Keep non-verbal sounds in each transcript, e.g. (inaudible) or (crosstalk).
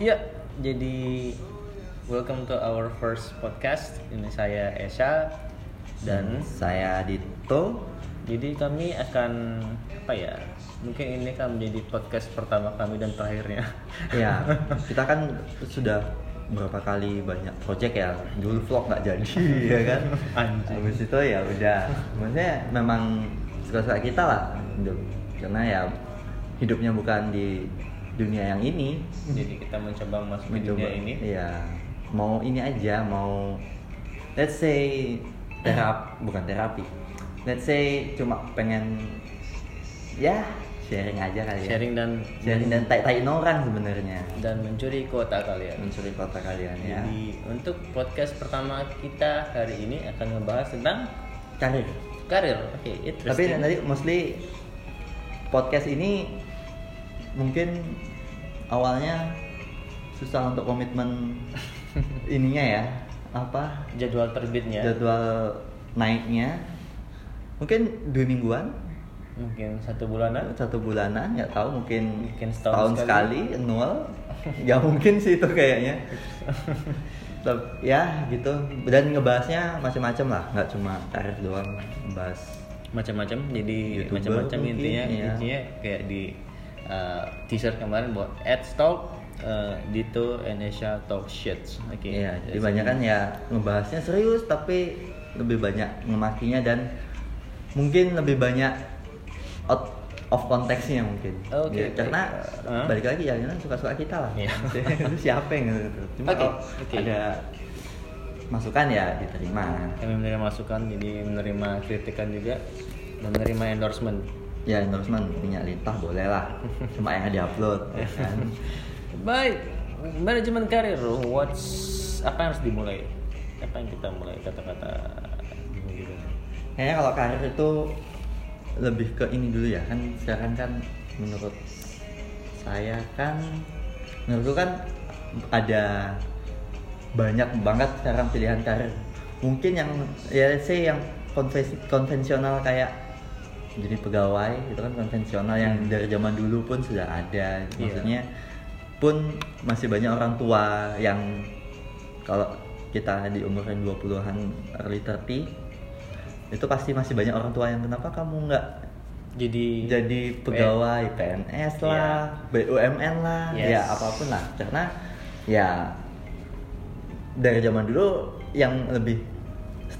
Iya, jadi welcome to our first podcast. Ini saya Esha dan saya Dito. jadi kami akan apa ya? Mungkin ini kan menjadi podcast pertama kami dan terakhirnya. Ya, (laughs) kita kan sudah berapa kali banyak project ya. Dulu vlog nggak jadi, (laughs) ya kan? Anjing. Habis itu ya udah. Maksudnya memang suka-suka kita lah. Hidup. Karena ya hidupnya bukan di dunia yang ini. Jadi kita mencoba masuk ke Mencoba. dunia ini. Iya. Mau ini aja, mau let's say terap bukan terapi. Let's say cuma pengen ya sharing aja kali ya. Sharing dan sharing dan tai-taiin orang sebenarnya dan mencuri kuota kalian. mencuri kota kalian ya Jadi untuk podcast pertama kita hari ini akan ngebahas tentang karir karir. Oke, tapi interesting. nanti mostly podcast ini mungkin awalnya susah untuk komitmen (laughs) ininya ya apa? Jadwal terbitnya. Jadwal naiknya. Mungkin dua mingguan. Mungkin satu bulanan. satu bulanan nggak tahu mungkin, Mungkin setahun setahun sekali. sekali, nol. Nggak mungkin sih itu kayaknya. (laughs) Ya gitu. Dan ngebahasnya macam-macam lah nggak cuma karir doang ngebahas macam-macam jadi macam-macam intinya iya. intinya kayak di uh, teaser kemarin buat ad talk uh, Dito Enesha talk shit oke Iya, jadi banyak kan ya ngebahasnya serius tapi lebih banyak ngemakinya dan mungkin lebih banyak out of konteksnya mungkin. Oke, Ya, oke. karena Uh. balik lagi ya kan suka-suka kita lah. Iya. (laughs) Itu (laughs) siapa yang gitu. Cuma Oke, kalau oke. ada masukan ya diterima. kami menerima masukan jadi menerima kritikan juga dan menerima endorsement Ya endorsement minyak lintah boleh lah. Cuma yang diupload ya kan. baik. Manajemen karir what's apa yang harus dimulai? Apa yang kita mulai? Kata-kata gitu. Kayaknya kalau karir itu lebih ke ini dulu ya kan? Sekarang kan menurut saya kan menurutku kan ada banyak banget sekarang pilihan karir. Mungkin yang ya let's say yang konvensi- konvensional kayak jadi pegawai itu kan konvensional yang dari zaman dulu pun sudah ada maksudnya pun masih banyak orang tua yang kalau kita di umur yang 20-an early 30 itu pasti masih banyak orang tua yang kenapa kamu nggak jadi jadi pegawai PNS lah, BUMN lah, Yes. ya apa pun lah. Karena ya dari zaman dulu yang lebih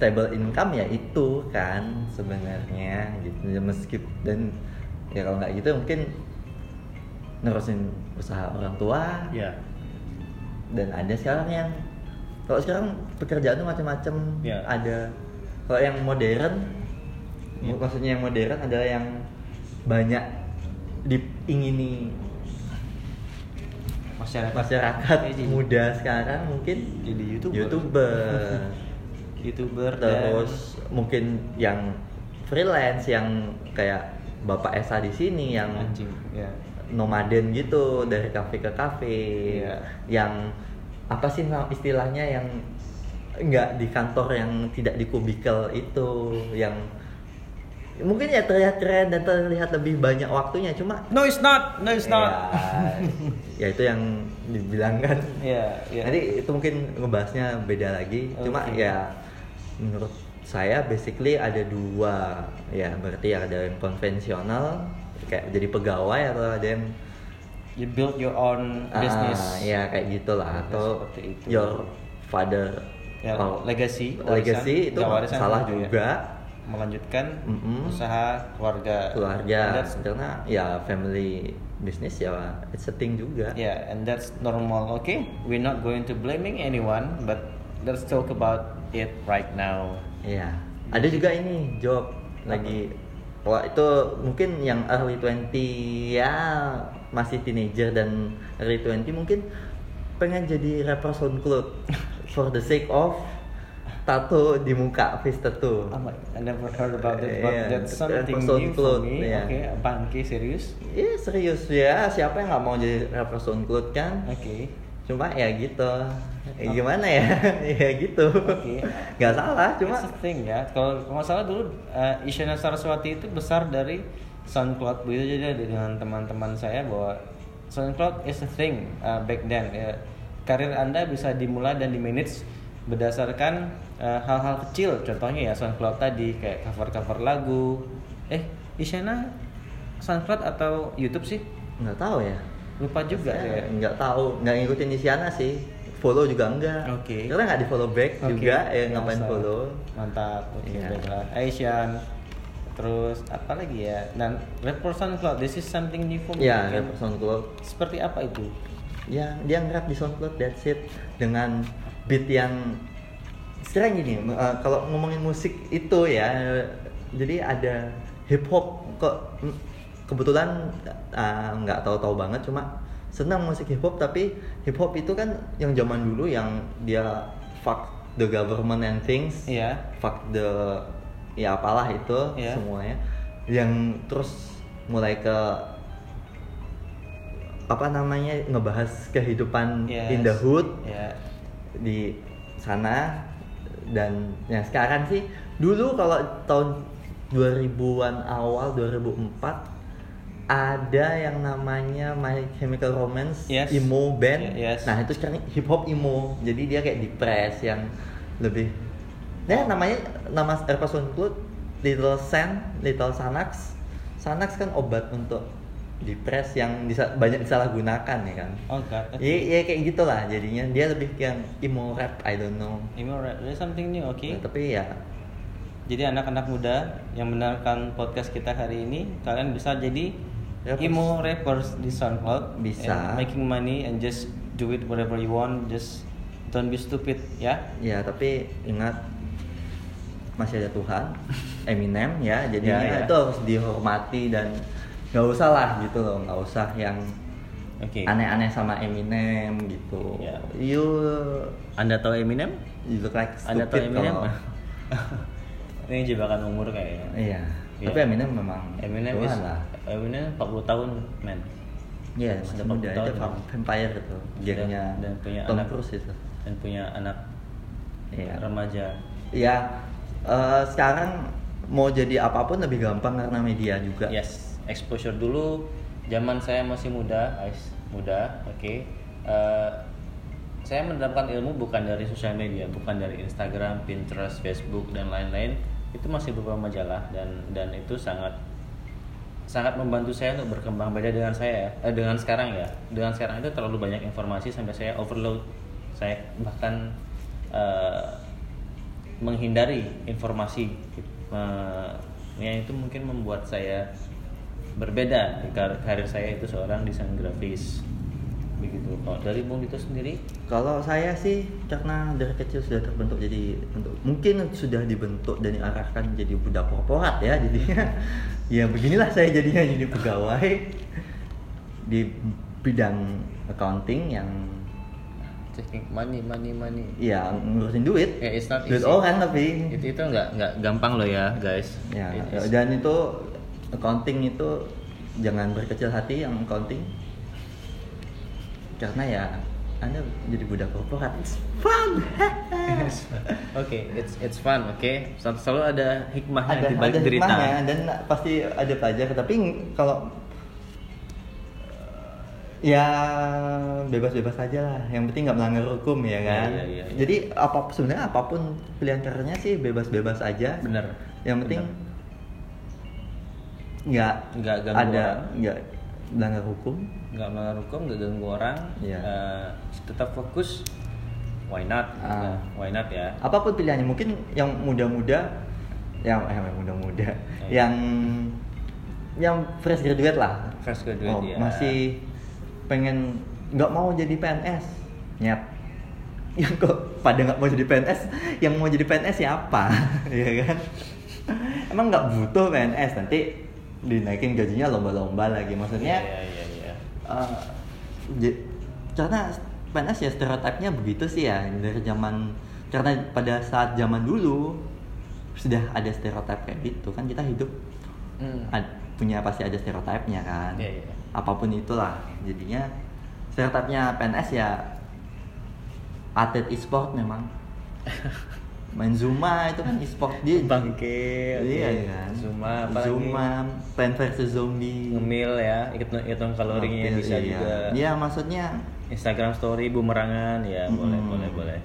stable income ya itu kan sebenarnya gitu. Ya, Meskipun dan ya kalau nggak gitu mungkin nerusin usaha orang tua ya dan ada sekarang yang kalau sekarang pekerjaan tuh macam-macam Ya. ada kalau yang modern Ya. maksudnya yang modern adalah yang banyak diingini masyarakat masyarakat muda sekarang mungkin Jadi YouTuber. youtuber (laughs) youtuber terus mungkin yang freelance yang kayak bapak Esa di sini yang anjing ya. nomaden gitu dari kafe ke kafe. Iya. yang apa sih istilahnya yang nggak di kantor yang tidak di kubikel itu yang mungkin ya terlihat keren dan terlihat lebih banyak waktunya cuma no it's not. No it's ya, not ya itu yang dibilang kan. Ya ya nanti itu mungkin ngebahasnya beda lagi. Cuma Oke. ya menurut saya basically ada dua ya berarti ada yang konvensional kayak jadi pegawai atau ada yang you build your own business. Ah, ya kayak gitulah Ya, atau seperti itu. your father. Ya oh, legacy legacy itu nggak warisan, salah ya. juga. Melanjutkan Mm-mm. usaha keluarga. Keluarga karena ya family business ya it's a thing juga. Yeah and that's normal okay? We're not going to blaming anyone but let's talk about it right now Iya. Ada juga ini job lagi Wah itu mungkin yang early 20 ya masih teenager dan early 20 mungkin pengen jadi rapper SoundCloud (laughs) for the sake of tato di muka face tattoo. Oh my, I never heard about that, but Iya, that's something new for me. iya. Oke, apaan Ki? serius? Iya serius ya siapa yang nggak mau jadi rapper SoundCloud kan? Oke. Cuma ya gitu. Ya, gimana ya? (laughs) ya gitu. Oke. Gak salah cuma thing ya. Kalau nggak salah dulu uh, Isyana Saraswati itu besar dari SoundCloud begitu jadi ada dengan teman-teman saya bahwa SoundCloud is a thing uh, back then. Ya. Karir Anda bisa dimulai dan di manage berdasarkan uh, hal-hal kecil. Contohnya ya SoundCloud tadi kayak cover-cover lagu. Eh, Isyana SoundCloud atau YouTube sih? nggak tahu ya Lupa juga Saya ya. nggak tahu nggak ngikutin Isyana sih follow juga enggak Oke. karena nggak di follow back Oke, juga ya ngapain follow Mantap. Oke, Iya. baiklah. Asian. Terus apa lagi ya? Dan rapper SoundCloud, this is something new for me. ya Kan? rapper SoundCloud Seperti apa itu? ya dia nge-rap di SoundCloud that's it dengan beat yang sekarang gini eh, kalau ngomongin musik itu ya jadi ada hip hop kok mm, kebetulan eh, nggak tahu-tahu banget cuma senang musik hip hop tapi hip hop itu kan yang zaman dulu yang dia fuck the government and things Iya. fuck the ya apalah itu Iya. semuanya yang terus mulai ke apa namanya ngebahas kehidupan Yes. in the hood Ya. di sana dan yang sekarang sih dulu kalau tahun 2000-an awal 2004 ada yang namanya My Chemical Romance Yes. emo band. Yes. Nah, itu sekarang hip hop emo. Jadi dia kayak depres yang lebih Nah, namanya nama Erpa Soundcloud Little Sand, Little Xanax. Xanax kan obat untuk depres yang bisa banyak disalahgunakan ya kan. Oh god. Iya, ya, kayak gitulah jadinya dia lebih yang emo rap, I don't know. Emo rap, there's something new, oke? Nah, tapi ya Jadi anak-anak muda yang mendengarkan podcast kita hari ini, kalian bisa jadi Rappers. emo rappers di SoundCloud. Bisa. And making money and just do it whatever you want, just don't be stupid, ya. ya tapi ingat masih ada Tuhan, (laughs) Eminem ya, jadinya Ya, ya. itu harus dihormati dan nggak usah lah gitu loh, nggak usah yang Oke. aneh-aneh sama Eminem gitu. Ya. You Anda tahu Eminem? you look like Anda tahu Eminem? kalau (laughs) Ini jebakan umur kayaknya. Iya. Iya. Tapi Eminem memang Eminem Tuhan is, lah. Eminem 40 tahun, men. Iya, Sudah masih muda 40 tahun itu vampire itu. Gengnya Dan- dan punya Tom anak. Cruise itu. Dan punya anak Iya. remaja. Iya. eh, sekarang mau jadi apa pun lebih gampang karena media juga. Yes, exposure dulu. Zaman saya masih muda, guys, muda, oke. Eh, saya mendapatkan ilmu bukan dari sosial media, bukan dari Instagram, Pinterest, Facebook dan lain-lain. Itu masih berupa majalah dan dan itu sangat sangat membantu saya untuk berkembang beda dengan saya eh, dengan sekarang ya. Dengan sekarang itu terlalu banyak informasi sampai saya overload. Saya bahkan eh, menghindari informasi. Eh, yang itu mungkin membuat saya berbeda di kar- karir saya itu seorang desain grafis begitu. Kalau dari Bung Dito sendiri? Kalau saya sih karena dari kecil sudah terbentuk jadi untuk mungkin sudah dibentuk dan diarahkan jadi budak korporat ya jadinya (laughs) ya beginilah saya jadinya jadi pegawai di bidang accounting yang checking money money money. Ya ngurusin duit. Eh, it's not duit easy. orang tapi. Itu itu nggak nggak gampang loh ya guys. Ya It is- dan itu accounting itu jangan berkecil hati yang accounting karena ya anda jadi budak korporat. It's (laughs) fun. Oke, it's it's fun, oke. Sel- Selalu ada hikmahnya ada di balik ada derita. hikmahnya dan pasti ada pelajar tapi kalau ya bebas-bebas aja lah. Yang penting nggak melanggar hukum ya kan? Iya, iya, iya, iya. jadi apa sebenarnya apa pun pilihan karirnya sih bebas-bebas aja. Bener. yang penting nggak Nggak ada nggak melanggar hukum nggak melanggar hukum, nggak ganggu orang. Iya. eh, tetap fokus. Why not? Nah, why not ya? apa pun pilihannya mungkin yang muda-muda yang eh, yang muda-muda Iya. yang yang fresh graduate lah Fresh graduate, Oh, ya. masih pengen nggak mau jadi PNS nyet yang kok pada nggak mau jadi PNS yang mau jadi PNS siapa (laughs) ya kan emang nggak butuh PNS nanti dinaikin gajinya lomba-lomba lagi maksudnya Iya, iya, iya. Eh, j- karena PNS ya stereotipnya begitu sih ya dari zaman karena pada saat zaman dulu sudah ada stereotip kayak gitu kan kita hidup Hmm. ad- punya pasti ada stereotipnya kan Iya, iya. apa pun itulah jadinya stereotipnya PNS ya atlet e-sport memang (laughs) main Zuma itu kan e-sport dia bangke iya oke. kan Zuma apa Zuma Plan versus Zombie ngemil ya ikut hitung kalorinya bisa iya. juga Iya maksudnya Instagram story bumerangan ya boleh boleh boleh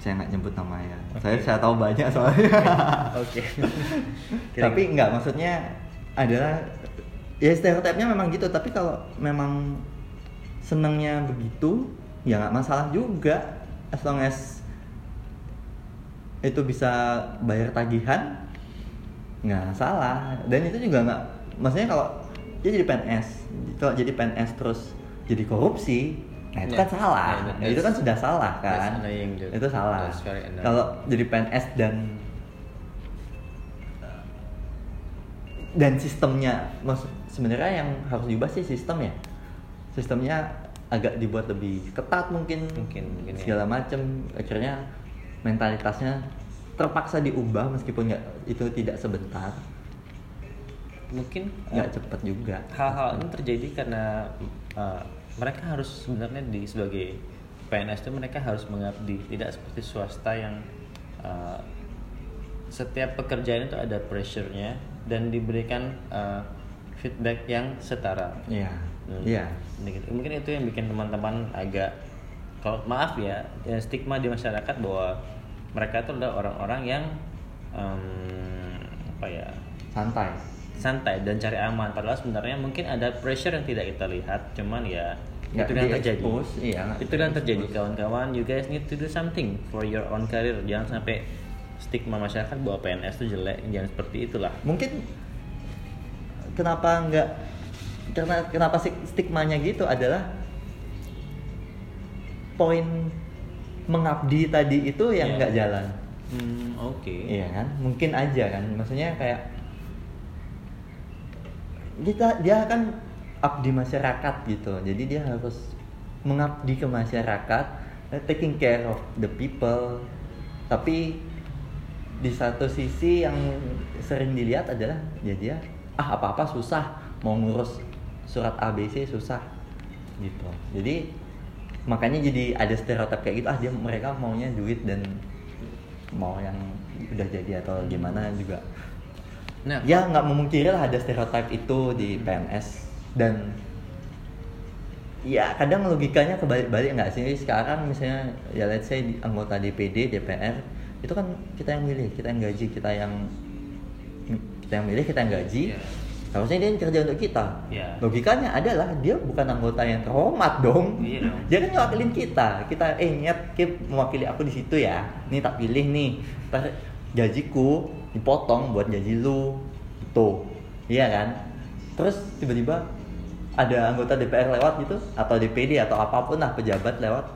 saya nggak nyebut namanya. Oke. Saya saya tahu banyak (laughs) soalnya. oke (laughs) tapi nggak maksudnya adalah ya stereotipnya memang gitu. Tapi kalau memang senangnya begitu ya nggak masalah juga. As long as itu bisa bayar tagihan nggak salah. Dan itu juga nggak maksudnya kalau dia jadi PNS, kalau jadi PNS terus jadi korupsi, nah itu Ya. kan salah. Ya, that- Nah, itu kan sudah salah kan. annoying. Itu salah. Kalau jadi PNS dan dan sistemnya maksud sebenarnya yang harus diubah sih sistem ya sistemnya agak dibuat lebih ketat mungkin Mungkin, mungkin ya. segala macam akhirnya mentalitasnya terpaksa diubah meskipun nggak itu tidak sebentar mungkin nggak uh, cepat juga hal-hal ini terjadi karena uh, mereka harus sebenarnya di sebagai PNS itu mereka harus mengabdi tidak seperti swasta yang uh, setiap pekerjaan itu ada pressure-nya dan diberikan uh, feedback yang setara. iya Hmm. iya Ini gitu. Mungkin itu yang bikin teman-teman agak kalau maaf ya, ya stigma di masyarakat bahwa mereka itu adalah orang-orang yang em, apa ya santai. santai dan cari aman. Padahal sebenarnya mungkin ada pressure yang tidak kita lihat cuman ya Nggak itu yang terjadi. iya, itu yang terjadi. kawan-kawan you guys need to do something for your own career. Jangan sampai stigma masyarakat bahwa PNS itu jelek jangan seperti itulah. Mungkin kenapa nggak karena kenapa stigmanya gitu adalah poin mengabdi tadi itu yang Iya. nggak jalan. Hmm, oke. Iya kan? Mungkin aja kan? Maksudnya kayak kita dia kan abdi masyarakat gitu. Jadi dia harus mengabdi ke masyarakat eh, taking care of the people. Tapi di satu sisi yang sering dilihat adalah ya dia ah apa apa susah mau ngurus surat ABC susah gitu. Jadi makanya jadi ada stereotip kayak gitu ah dia mereka maunya duit dan mau yang udah jadi atau gimana juga. Nah. Ya nggak memungkiri lah ada stereotip itu di PNS dan ya kadang logikanya kebalik-balik nggak sih? Sekarang misalnya ya let's say anggota DPD DPR itu kan kita yang milih kita yang gaji kita yang kita yang milih kita yang gaji. Iya. Harusnya dia yang kerja untuk kita. Iya. logikanya adalah dia bukan anggota yang terhormat dong. Iya dong. dia kan ngewakilin kita. Kita eh nyet Kip mewakili aku di situ ya. Nih tak pilih nih. Ntar gajiku dipotong buat gaji lu. Tuh iya kan? Terus tiba-tiba ada anggota DPR lewat gitu atau DPD atau apa pun lah pejabat lewat.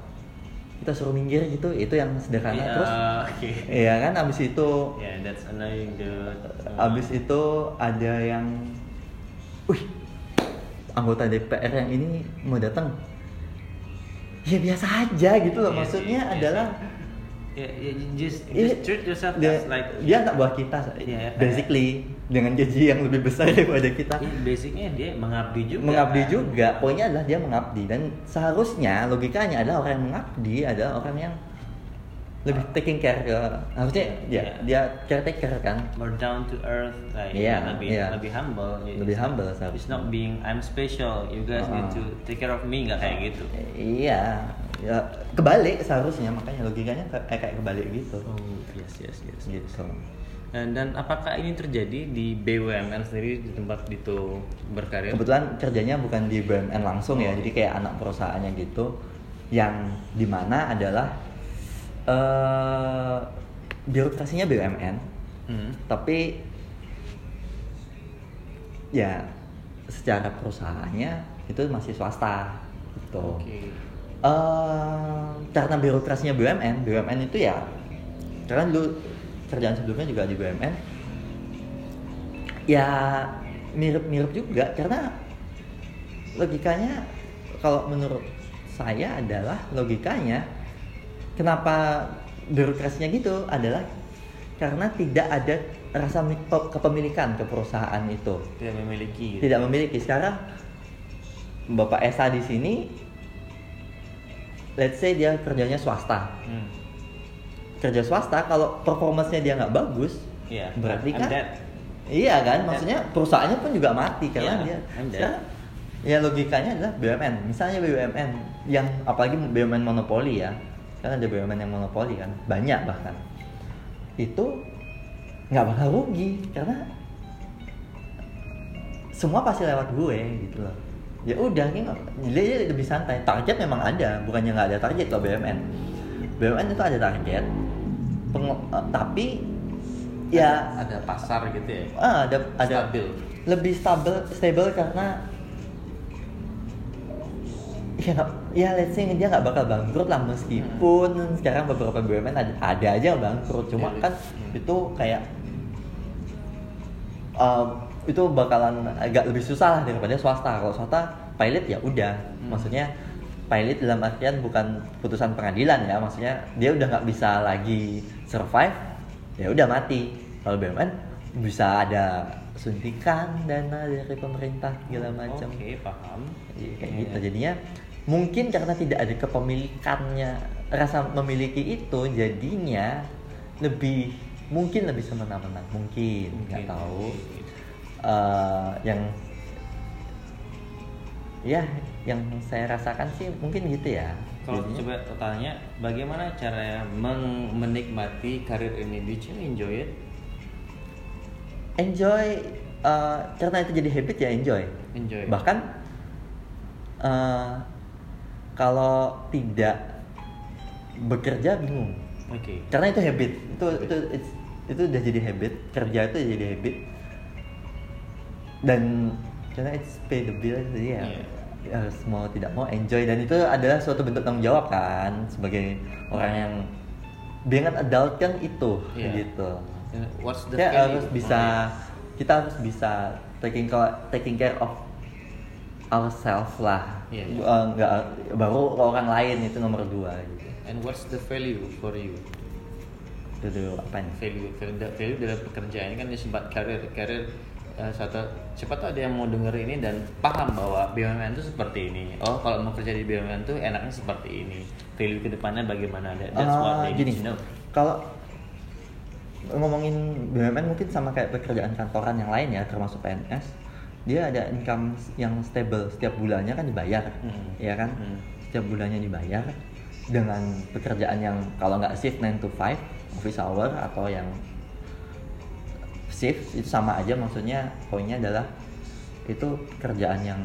Kita suruh minggir gitu. Itu yang sederhana. Iya, terus oke. iya kan? Abis itu yeah that's annoying dude. Abis itu ada yang wih anggota DPR yang ini mau datang? Ya biasa aja gitu loh. Iya maksudnya sih, iya. adalah ya ya, just Iya, just treat yourself dia, as like dia anak buah kita Iya, basically. Dengan gaji yang lebih besar daripada kita. Iya, basicnya dia mengabdi juga. Mengabdi kan? juga. Poinnya adalah dia mengabdi. Dan seharusnya logikanya adalah orang yang mengabdi adalah orang yang lebih taking care ke harusnya dia Iya. dia caretaker kan more down to earth like Iya, lebih iya. lebih humble Lebih humble it's seharusnya. not being I'm special you guys need Ah. to take care of me nggak kayak gitu iya ya kebalik seharusnya makanya logikanya kayak kayak kebalik gitu oh yes yes yes gitu dan, dan apakah ini terjadi di BUMN sendiri di tempat itu berkarir kebetulan kerjanya bukan di BUMN langsung ya Oh. jadi kayak anak perusahaannya gitu yang di mana adalah eh birokrasinya BUMN Hmm. tapi ya secara perusahaannya itu masih swasta gitu Oke. Eh, karena birokrasinya BUMN, BUMN itu ya karena dulu kerjaan sebelumnya juga di BUMN ya mirip-mirip juga karena logikanya kalau menurut saya adalah logikanya kenapa birokrasinya gitu adalah karena tidak ada rasa mi- pe- kepemilikan ke perusahaan itu tidak memiliki gitu. tidak memiliki sekarang Bapak Esa di sini let's say dia kerjanya swasta Hmm. kerja swasta kalau performanya dia nggak bagus Iya. berarti I'm kan dead. iya kan maksudnya perusahaannya pun juga mati karena Iya, dia I'm dead. sekarang, ya logikanya adalah BUMN misalnya BUMN yang apalagi BUMN monopoli ya kan ada BUMN yang monopoli kan banyak bahkan itu nggak bakal rugi karena semua pasti lewat gue gitu loh ya udah ini dia lebih santai target memang ada bukannya nggak ada target loh BUMN BUMN itu ada target peng- eh, tapi ya ada pasar gitu ya. ah, ada ada Stabil. lebih stabil stable karena ya nggak- ya let's say dia nggak bakal bangkrut lah meskipun sekarang beberapa BUMN ada, ada aja bangkrut cuma Iya, kan hmm. itu kayak uh, itu bakalan agak lebih susah lah daripada swasta kalau swasta pilot ya udah Hmm. maksudnya pilot dalam artian bukan putusan pengadilan ya maksudnya dia udah nggak bisa lagi survive ya udah mati kalau BUMN bisa ada suntikan dana dari pemerintah segala macam Oke, paham. Iya, kayak Iya. gitu jadinya mungkin karena tidak ada kepemilikannya rasa memiliki itu jadinya lebih mungkin lebih semena-mena mungkin nggak tahu Eh, yang ya yang saya rasakan sih mungkin gitu ya Kalau Jadinya- coba tanya, bagaimana cara meng- menikmati karir ini? Did you enjoy it? enjoy eh, karena itu jadi habit ya enjoy Enjoy. bahkan eh, kalau tidak bekerja bingung. Oke. karena itu habit. Itu itu it's- itu udah jadi habit. Kerja itu jadi habit. Dan karena it's pay the bill jadi ya Iya. harus mau tidak mau enjoy. Dan itu adalah suatu bentuk tanggung jawab kan sebagai orang yang being an adult kan itu Iya. gitu. What's the kita harus bisa kita harus bisa taking care, taking care of ourselves lah Iya, iya. Eh, nggak baru orang lain itu nomor dua gitu And what's the value for you? dulu apa nih Value, value, value dalam pekerjaan ini kan disebut karir, karir eh, satu siapa tuh ada yang mau denger ini dan paham bahwa BUMN itu seperti ini. Oh, kalau mau kerja di BUMN tuh enaknya seperti ini. Value ke depannya bagaimana? That- That's Ah, what they gini need to know. kalau ngomongin BUMN mungkin sama kayak pekerjaan kantoran yang lain ya termasuk PNS dia ada income yang stable. Setiap bulannya kan dibayar Hmm. ya kan? Hmm. setiap bulannya dibayar dengan pekerjaan yang kalau nggak shift 9 to 5 office hour atau yang shift itu sama aja. Maksudnya poinnya adalah itu kerjaan yang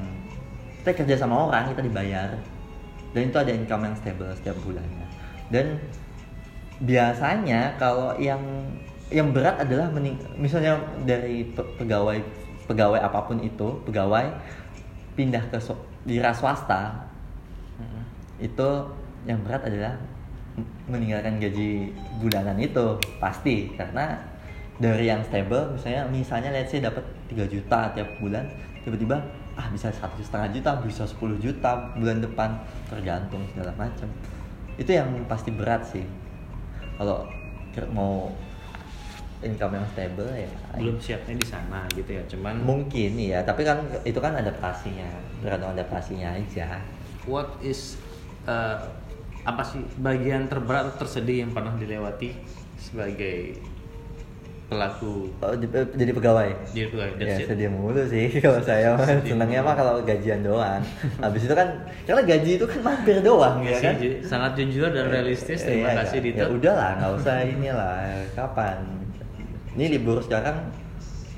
kita kerja sama orang kita dibayar. Dan itu ada income yang stable setiap bulannya. Dan biasanya kalau yang yang berat adalah mening- misalnya dari pe- pegawai pegawai apa pun itu pegawai pindah ke wira swasta Mm-mm. itu yang berat adalah meninggalkan gaji bulanan itu pasti. Karena dari yang stable misalnya misalnya let's say dapat 3 juta tiap bulan tiba-tiba ah bisa satu setengah juta bisa 10 juta bulan depan tergantung segala macam. Itu yang pasti berat sih. Kalau mau income yang stable ya Belum siapnya di sana gitu ya. Cuman mungkin ya tapi kan itu kan adaptasinya tergantung adaptasinya aja what is uh, apa sih bagian terberat atau tersedih yang pernah dilewati sebagai pelaku Oh, eh, jadi pegawai jadi pegawai ya it. sedih mulu sih (laughs) kalau saya senangnya mah kalau gajian doang habis itu kan karena gaji itu kan mampir doang ya kan sangat jujur dan realistis. Terima Iya, kasih ya, Dito. ya udahlah nggak usah inilah kapan ini libur sekarang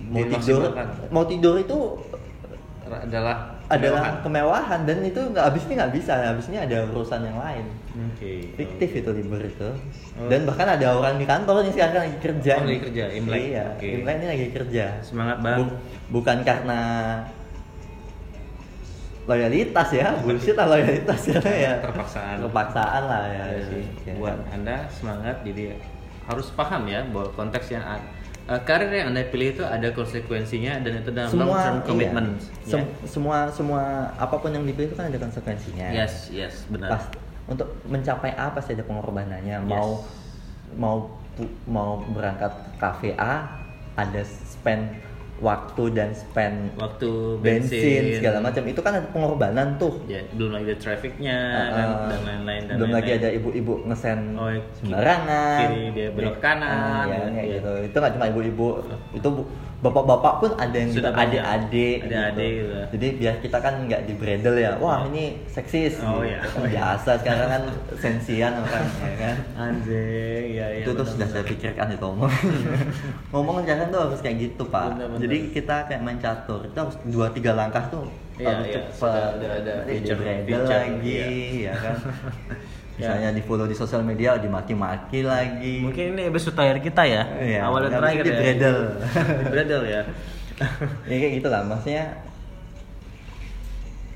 mau tidur mau tidur itu adalah adalah kemewahan kemewahan. dan itu nggak habisnya nggak bisa habisnya ada urusan yang lain Oke. fiktif itu libur itu Oh. dan bahkan ada orang di kantor nih sekarang lagi kerja Oh, lagi kerja, Imlek. iya Oke. Imlek ini lagi kerja Semangat, Bang. Bu- bukan karena loyalitas ya bullshit lah loyalitas ya ya Terpaksaan. terpaksaan lah ya, sih. Ya. Buat anda semangat jadi harus paham ya bahwa konteks yang uh, karir yang anda pilih itu ada konsekuensinya dan itu dalam long semua term iya. commitment. ya. Sem- semua semua apa pun yang dipilih itu kan ada konsekuensinya Yes, yes, benar. pas untuk mencapai apa sih ada pengorbanannya Yes. mau mau mau berangkat ke kafe A ada spend waktu dan spend Waktu bensin, bensin, segala macam. Itu kan ada pengorbanan tuh. Ya, belum lagi ada trafficnya Uh, kan, dan lain-lain dan belum lagi nenek. ada ibu-ibu ngesen Oh, iya. sembarangan. Kiri dia belok Iya, kanan, iya, iya. kayak gitu. Itu nggak cuma ibu-ibu. Itu bu- bapak-bapak pun ada yang Sudah gitu, adik-adik Adik-adik gitu. gitu. jadi biar kita kan nggak di bredel ya wah Iya. ini seksis Oh, gitu. iya. Kan biasa sekarang kan sensian orang ya kan Anjing, ya, ya. itu tuh sudah saya pikirkan itu ngomong (laughs) ngomong jangan tuh harus kayak gitu pak Bener-bener. jadi kita kayak main catur itu harus dua tiga langkah tuh Iya, harus iya, cepet sudah ada- ada di feature- bredel feature, lagi iya. ya kan (laughs) Ya. misalnya di follow di sosial media dimaki-maki lagi Mungkin ini episode terakhir kita ya. Iya, Awal dan terakhir di ya. bredel. Di (laughs) bredel ya. (laughs) ya kayak gitu lah maksudnya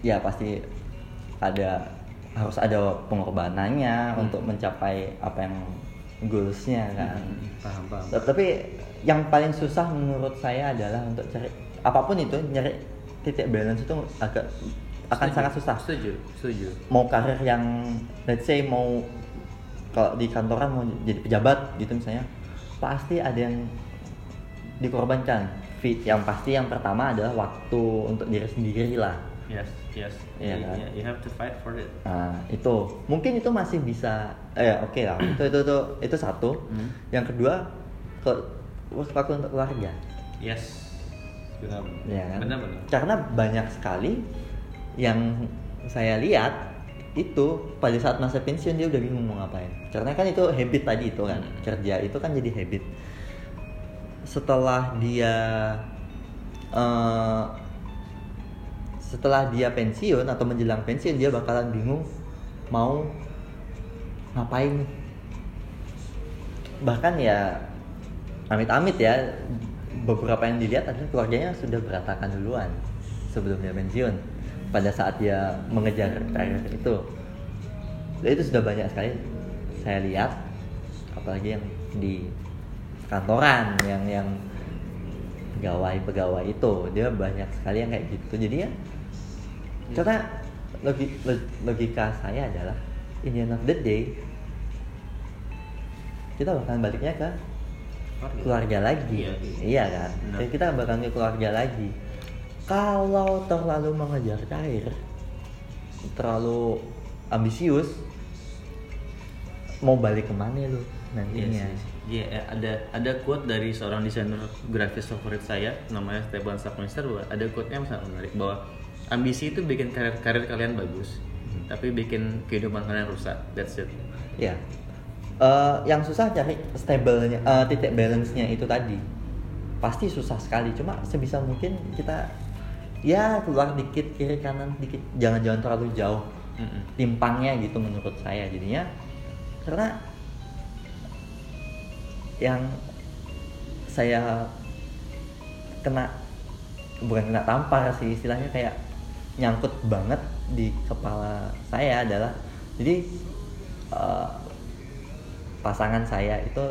ya pasti ada harus ada pengorbanannya Hmm. untuk mencapai apa yang goalsnya kan Paham, paham. T- tapi yang paling susah menurut saya adalah untuk cari apa pun itu nyari titik balance itu agak akan Setuju, sangat susah Setuju, setuju. mau karir yang let's say mau kalau di kantoran mau jadi pejabat gitu misalnya pasti ada yang dikorbankan Fi- yang pasti yang pertama adalah waktu untuk diri sendiri lah Yes, yes. Iya You- kan? you have to fight for it. nah itu mungkin itu masih bisa eh oke lah itu itu itu itu satu Hmm. yang kedua ke waktu untuk keluarga Yes. Benar. ya kan? Benar, benar. Karena banyak sekali yang saya lihat itu pada saat masa pensiun dia udah bingung mau ngapain. Karena kan itu habit tadi itu kan Hmm. kerja itu kan jadi habit. Setelah dia eh, setelah dia pensiun atau menjelang pensiun dia bakalan bingung mau ngapain nih. Bahkan ya amit-amit ya beberapa yang dilihat adalah keluarganya sudah berantakan duluan sebelum dia pensiun pada saat dia mengejar karir itu. Dan itu sudah banyak sekali saya lihat apalagi yang di kantoran yang yang pegawai-pegawai itu. Dia banyak sekali yang kayak gitu. Jadi ya karena logi- log- logika saya adalah in the end of the day kita bakalan baliknya ke keluarga. lagi. Iya, iya. Kan? Benar. Jadi kita bakal ke keluarga lagi kalau terlalu mengejar karir terlalu ambisius mau balik ke mana lu nantinya Yes, yes. Iya, eh, ada ada quote dari seorang desainer grafis favorit saya namanya Stefan Sackmeister bahwa ada quote-nya sangat menarik bahwa ambisi itu bikin karir karir kalian bagus, Hmm. tapi bikin kehidupan kalian rusak. That's it. ya Eh, yang susah cari stabilnya eh, titik balance-nya itu tadi pasti susah sekali cuma sebisa mungkin kita ya keluar dikit kiri kanan dikit. Jangan jangan terlalu jauh timpangnya gitu menurut saya jadinya. Karena yang saya kena bukan kena tampar sih istilahnya kayak nyangkut banget di kepala saya adalah jadi eh, pasangan saya itu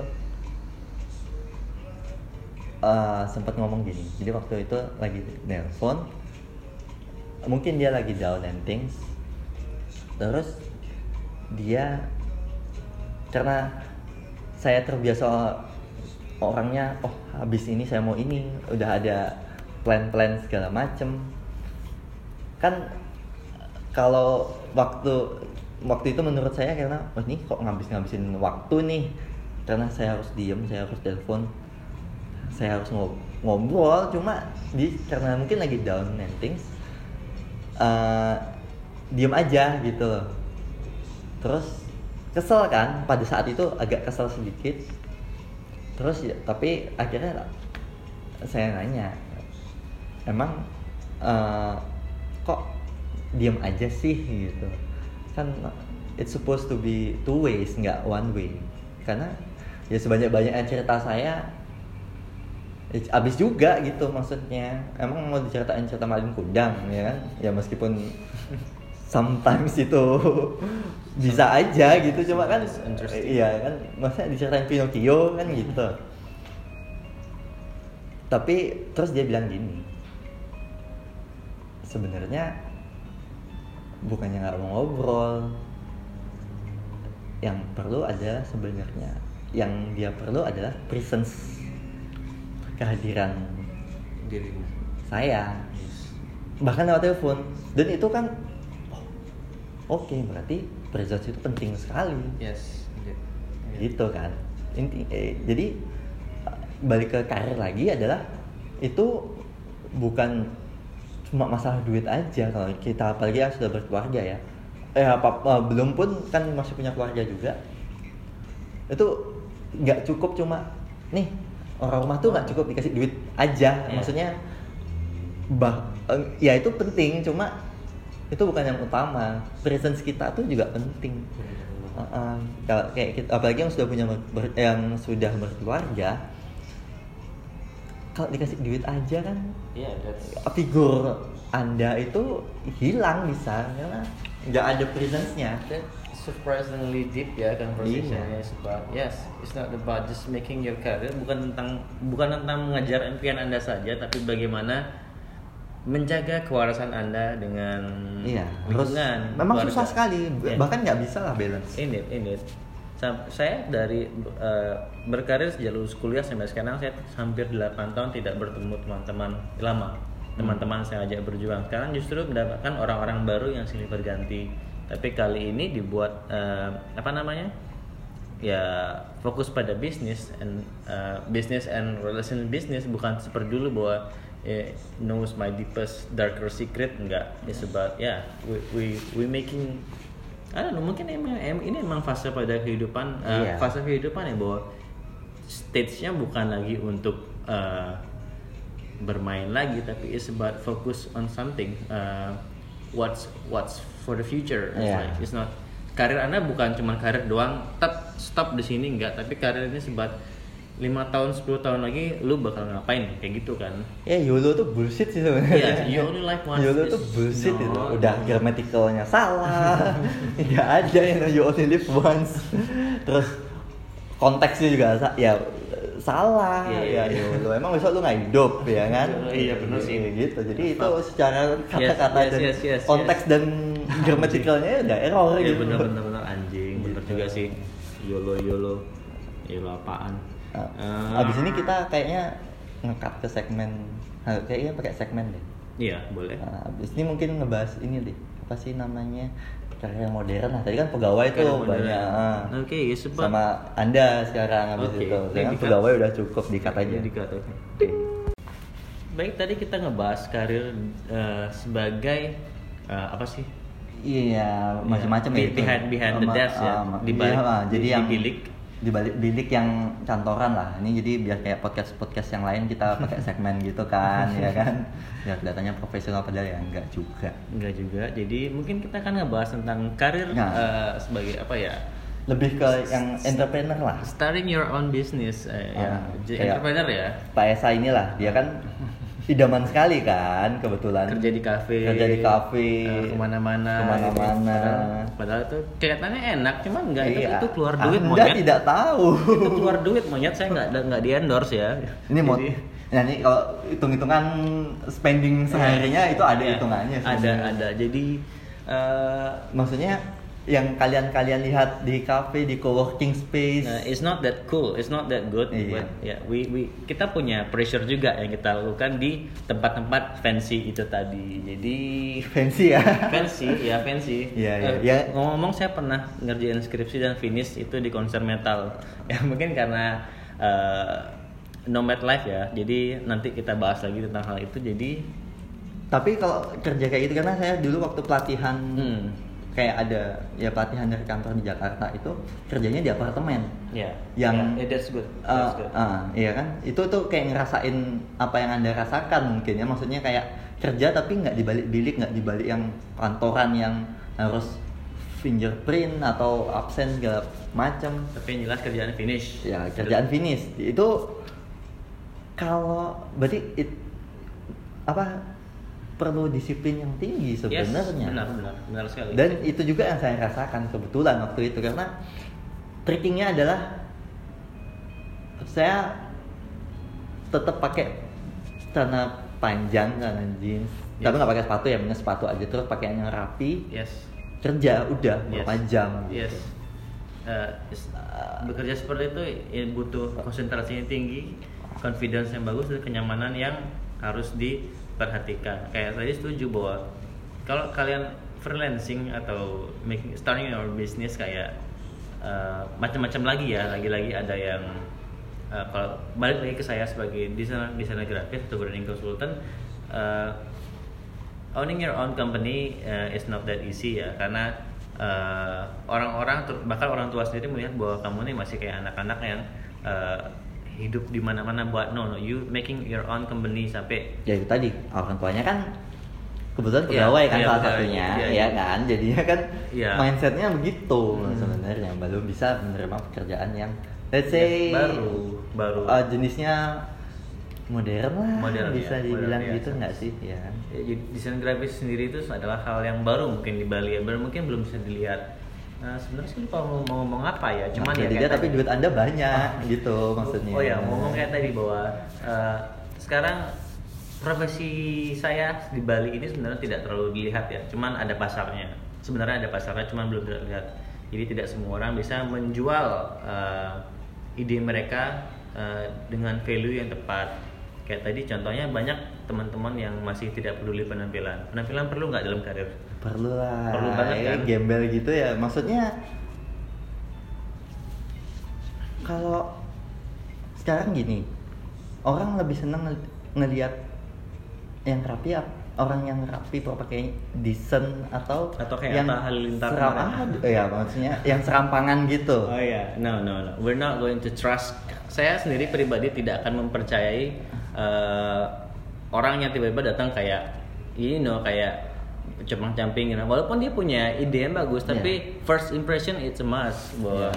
eh, sempat ngomong gini. Jadi waktu itu lagi nelpon mungkin dia lagi down and things. Terus dia karena saya terbiasa orangnya oh habis ini saya mau ini udah ada plan-plan segala macem. Kan kalau waktu waktu itu menurut saya karena oh ini kok ngabis-ngabisin waktu nih? Karena saya harus diem saya harus telepon saya harus ngob- ngobrol cuma di karena mungkin lagi down and things eh, diem aja gitu loh. Terus kesel kan pada saat itu agak kesel sedikit. Terus ya tapi akhirnya saya nanya emang eh, kok diem aja sih? gitu. Kan it's supposed to be two ways nggak one way. Karena ya sebanyak banyaknya cerita saya ya, abis juga gitu maksudnya. Emang mau diceritain cerita malin kundang ya kan? Ya meskipun (laughs) sometimes itu (laughs) bisa aja gitu cuma kan iya kan? Masa diceritain Pinocchio kan gitu. Tapi terus dia bilang gini sebenarnya bukannya nggak mau ngobrol. Yang perlu adalah sebenarnya yang dia perlu adalah presence kehadiran Dirimu. saya. Yes. bahkan lewat telepon. Dan itu kan oh, oke berarti presence itu penting sekali. Yes gitu kan. Inti eh, jadi balik ke karir lagi adalah itu bukan cuma masalah duit aja. Kalau kita apalagi yang sudah berkeluarga ya. Eh apa eh, belum pun kan masih punya keluarga juga. Itu nggak cukup cuma nih orang rumah tuh nggak cukup dikasih duit aja. Iya. maksudnya bah eh, ya itu penting cuma itu bukan yang utama. Presence kita tuh juga penting. Heeh. kalau kayak kita, apalagi yang sudah punya ber- yang sudah berkeluarga kalau dikasih duit aja kan yeah that's figur anda itu hilang bisa karena nggak ada presence-nya surprisingly deep ya conversation Iya. It's about yes, it's not about just making your career, bukan tentang bukan tentang mengajar impian anda saja, tapi bagaimana menjaga kewarasan anda dengan iya terus lingkungan. memang keluarga. susah sekali Iya. bahkan nggak bisa lah balance ini ini saya dari eh, berkarir sejak lulus kuliah sampai sekarang saya hampir 8 tahun tidak bertemu teman-teman lama teman-teman saya ajak berjuang sekarang justru mendapatkan orang-orang baru yang silih berganti tapi kali ini dibuat eh, apa namanya ya fokus pada bisnis and uh, business and relation business bukan seperti dulu bahwa eh, knows my deepest darker secret enggak it's about ya we we we making I don't know, mungkin emang em- ini emang fase pada kehidupan uh, Iya. fase kehidupan ya bahwa stage-nya bukan lagi untuk uh, bermain lagi tapi it's about focus on something uh, what's what's for the future It's Iya. like, it's not karir anda bukan cuma karir doang tetap stop di sini enggak tapi karir ini sebat lima tahun 10 tahun lagi lu bakal ngapain kayak gitu kan ya YOLO tuh bullshit sih sebenarnya Iya, you only live once. YOLO tuh bullshit itu no. udah gramaticalnya salah nggak (laughs) ada yang you only live once terus konteksnya juga ya salah Iya, ya iya. YOLO emang besok lu nggak hidup ya kan? Iya, bener sih. Iya, gitu. Jadi itu secara kata-kata yes, dan yes, yes, konteks dan gramaticalnya udah error Iya gitu. bener bener bener. Anjing bener Gitu. juga sih. Yolo yolo. Yolo apaan? Nah, Eh, abis ini kita kayaknya ngekat ke segmen kayaknya pakai segmen deh. Iya boleh. Nah, abis ini mungkin ngebahas ini deh. Apa sih namanya karya modern lah tadi kan pegawai Karya tuh modern. banyak ah. Oke, ya, sebab- sama anda sekarang abis Oke, itu dikat. pegawai udah cukup dikat aja Dikat, baik tadi kita ngebahas karir eh, sebagai eh, apa sih iya macam-macam ya Be- itu. behind- behind the desk ya. ah, Di balik- iya, ah, jadi di- di yang bilik. Di balik bilik yang cantoran lah. Ini jadi biar kayak podcast podcast yang lain kita (laughs) pakai segmen gitu kan ya kan? (laughs) Biar kelihatannya profesional padahal ya enggak juga. Enggak juga. Jadi mungkin kita akan ngebahas tentang karir Nah. eh, sebagai apa ya? Lebih ke yang entrepreneur lah. starting your own business eh, ya. Ah, kayak- entrepreneur ya? Pak Esa inilah dia kan (laughs) idaman sekali kan kebetulan. Kerja di kafe. Kerja di kafe. Eh, ke mana-mana ke mana-mana. padahal, padahal itu kelihatannya enak cuman enggak itu, Iya. itu keluar duit Anda monyet. tidak tahu. Itu keluar duit monyet saya nggak nggak di endorse ya. Ini mau nah ini kalau hitung-hitungan spending seharinya itu ada Iya, hitungannya ada sebenarnya. ada. Jadi eh, maksudnya yang kalian-kalian lihat di cafe di coworking space Nah, it's not that cool, it's not that good. Iya. But ya, we we kita punya pressure juga yang kita lakukan di tempat-tempat fancy itu tadi. Jadi fancy ya (laughs) fancy, ya fancy. Iya, iya. Eh, Ya. Ngomong-ngomong saya pernah ngerjain skripsi dan finish itu di konser metal. (laughs) Ya mungkin karena eh, nomad life ya. Jadi nanti kita bahas lagi tentang hal itu. Jadi tapi kalau kerja kayak gitu karena saya dulu waktu pelatihan hmm, kayak ada ya pelatihan dari kantor di Jakarta itu kerjanya di apartemen ya, Yang- ya, that's good. Uh, That's good. uh, iya kan itu tuh kayak ngerasain apa yang anda rasakan mungkin ya maksudnya kayak kerja tapi nggak di balik bilik nggak di balik yang kantoran yang harus fingerprint atau absen segala macam Tapi yang jelas kerjaan finish. ya kerjaan finish itu kalau berarti it- apa perlu disiplin yang tinggi Yes, sebenarnya benar benar benar sekali. dan itu juga yang saya rasakan kebetulan waktu itu karena trickingnya adalah saya tetap pakai celana panjang celana jeans Yes. tapi nggak pakai sepatu ya punya sepatu aja terus pakaian yang rapi yes. kerja udah Yes. berapa jam Yes. gitu. Eh, is- bekerja seperti itu ya butuh konsentrasi yang tinggi, confidence yang bagus dan kenyamanan yang harus diperhatikan. Kayak tadi setuju bahwa kalau kalian freelancing atau making starting your business kayak uh, macam-macam lagi ya lagi-lagi ada yang uh, kalau balik lagi ke saya sebagai desainer desainer grafis atau branding consultant uh, owning your own company uh, is not that easy ya karena orang-orang bahkan orang tua sendiri melihat bahwa kamu nih masih kayak anak-anak yang uh, hidup di mana-mana buat no no you making your own company sampai ya itu tadi orang tuanya kan kebetulan Iya, pegawai kan iya, salah pegawai, satunya iya, ya iya. kan jadinya kan Iya. mindsetnya begitu Hmm. sebenarnya belum bisa menerima pekerjaan yang let's say Ya, baru baru uh, jenisnya modern lah Modern, bisa ya, dibilang modern, gitu ya. nggak sih ya Ya, desain grafis sendiri itu adalah hal yang baru mungkin di Bali ya baru mungkin belum bisa dilihat nah, sebenarnya sih lupa mau, mau ngomong apa ya cuman Nah, ya tapi tadi. duit anda banyak gitu maksudnya. Oh ya ngomong kayak tadi bahwa eh, sekarang profesi saya di Bali ini sebenarnya tidak terlalu dilihat ya cuman ada pasarnya. Sebenarnya ada pasarnya cuman belum terlihat. Jadi tidak semua orang bisa menjual eh, ide mereka eh, dengan value yang tepat. Kayak tadi contohnya banyak teman-teman yang masih tidak peduli penampilan. Penampilan perlu nggak dalam karir perlu lah Perlu banget, ya, kan? gembel gitu ya maksudnya kalau sekarang gini orang lebih seneng ngel- ngelihat yang rapi ap- orang yang rapi kalau pakai decent atau Atau kayak yang Halilintar seram kemarin. ah, ya maksudnya yang serampangan gitu Oh iya, no no no, we're not going to trust. Saya sendiri pribadi tidak akan mempercayai eh, orang yang tiba-tiba datang kayak, you know, kayak cupang camping gitu. Walaupun dia punya ide yang bagus, tapi first impression it's a must. Bahwa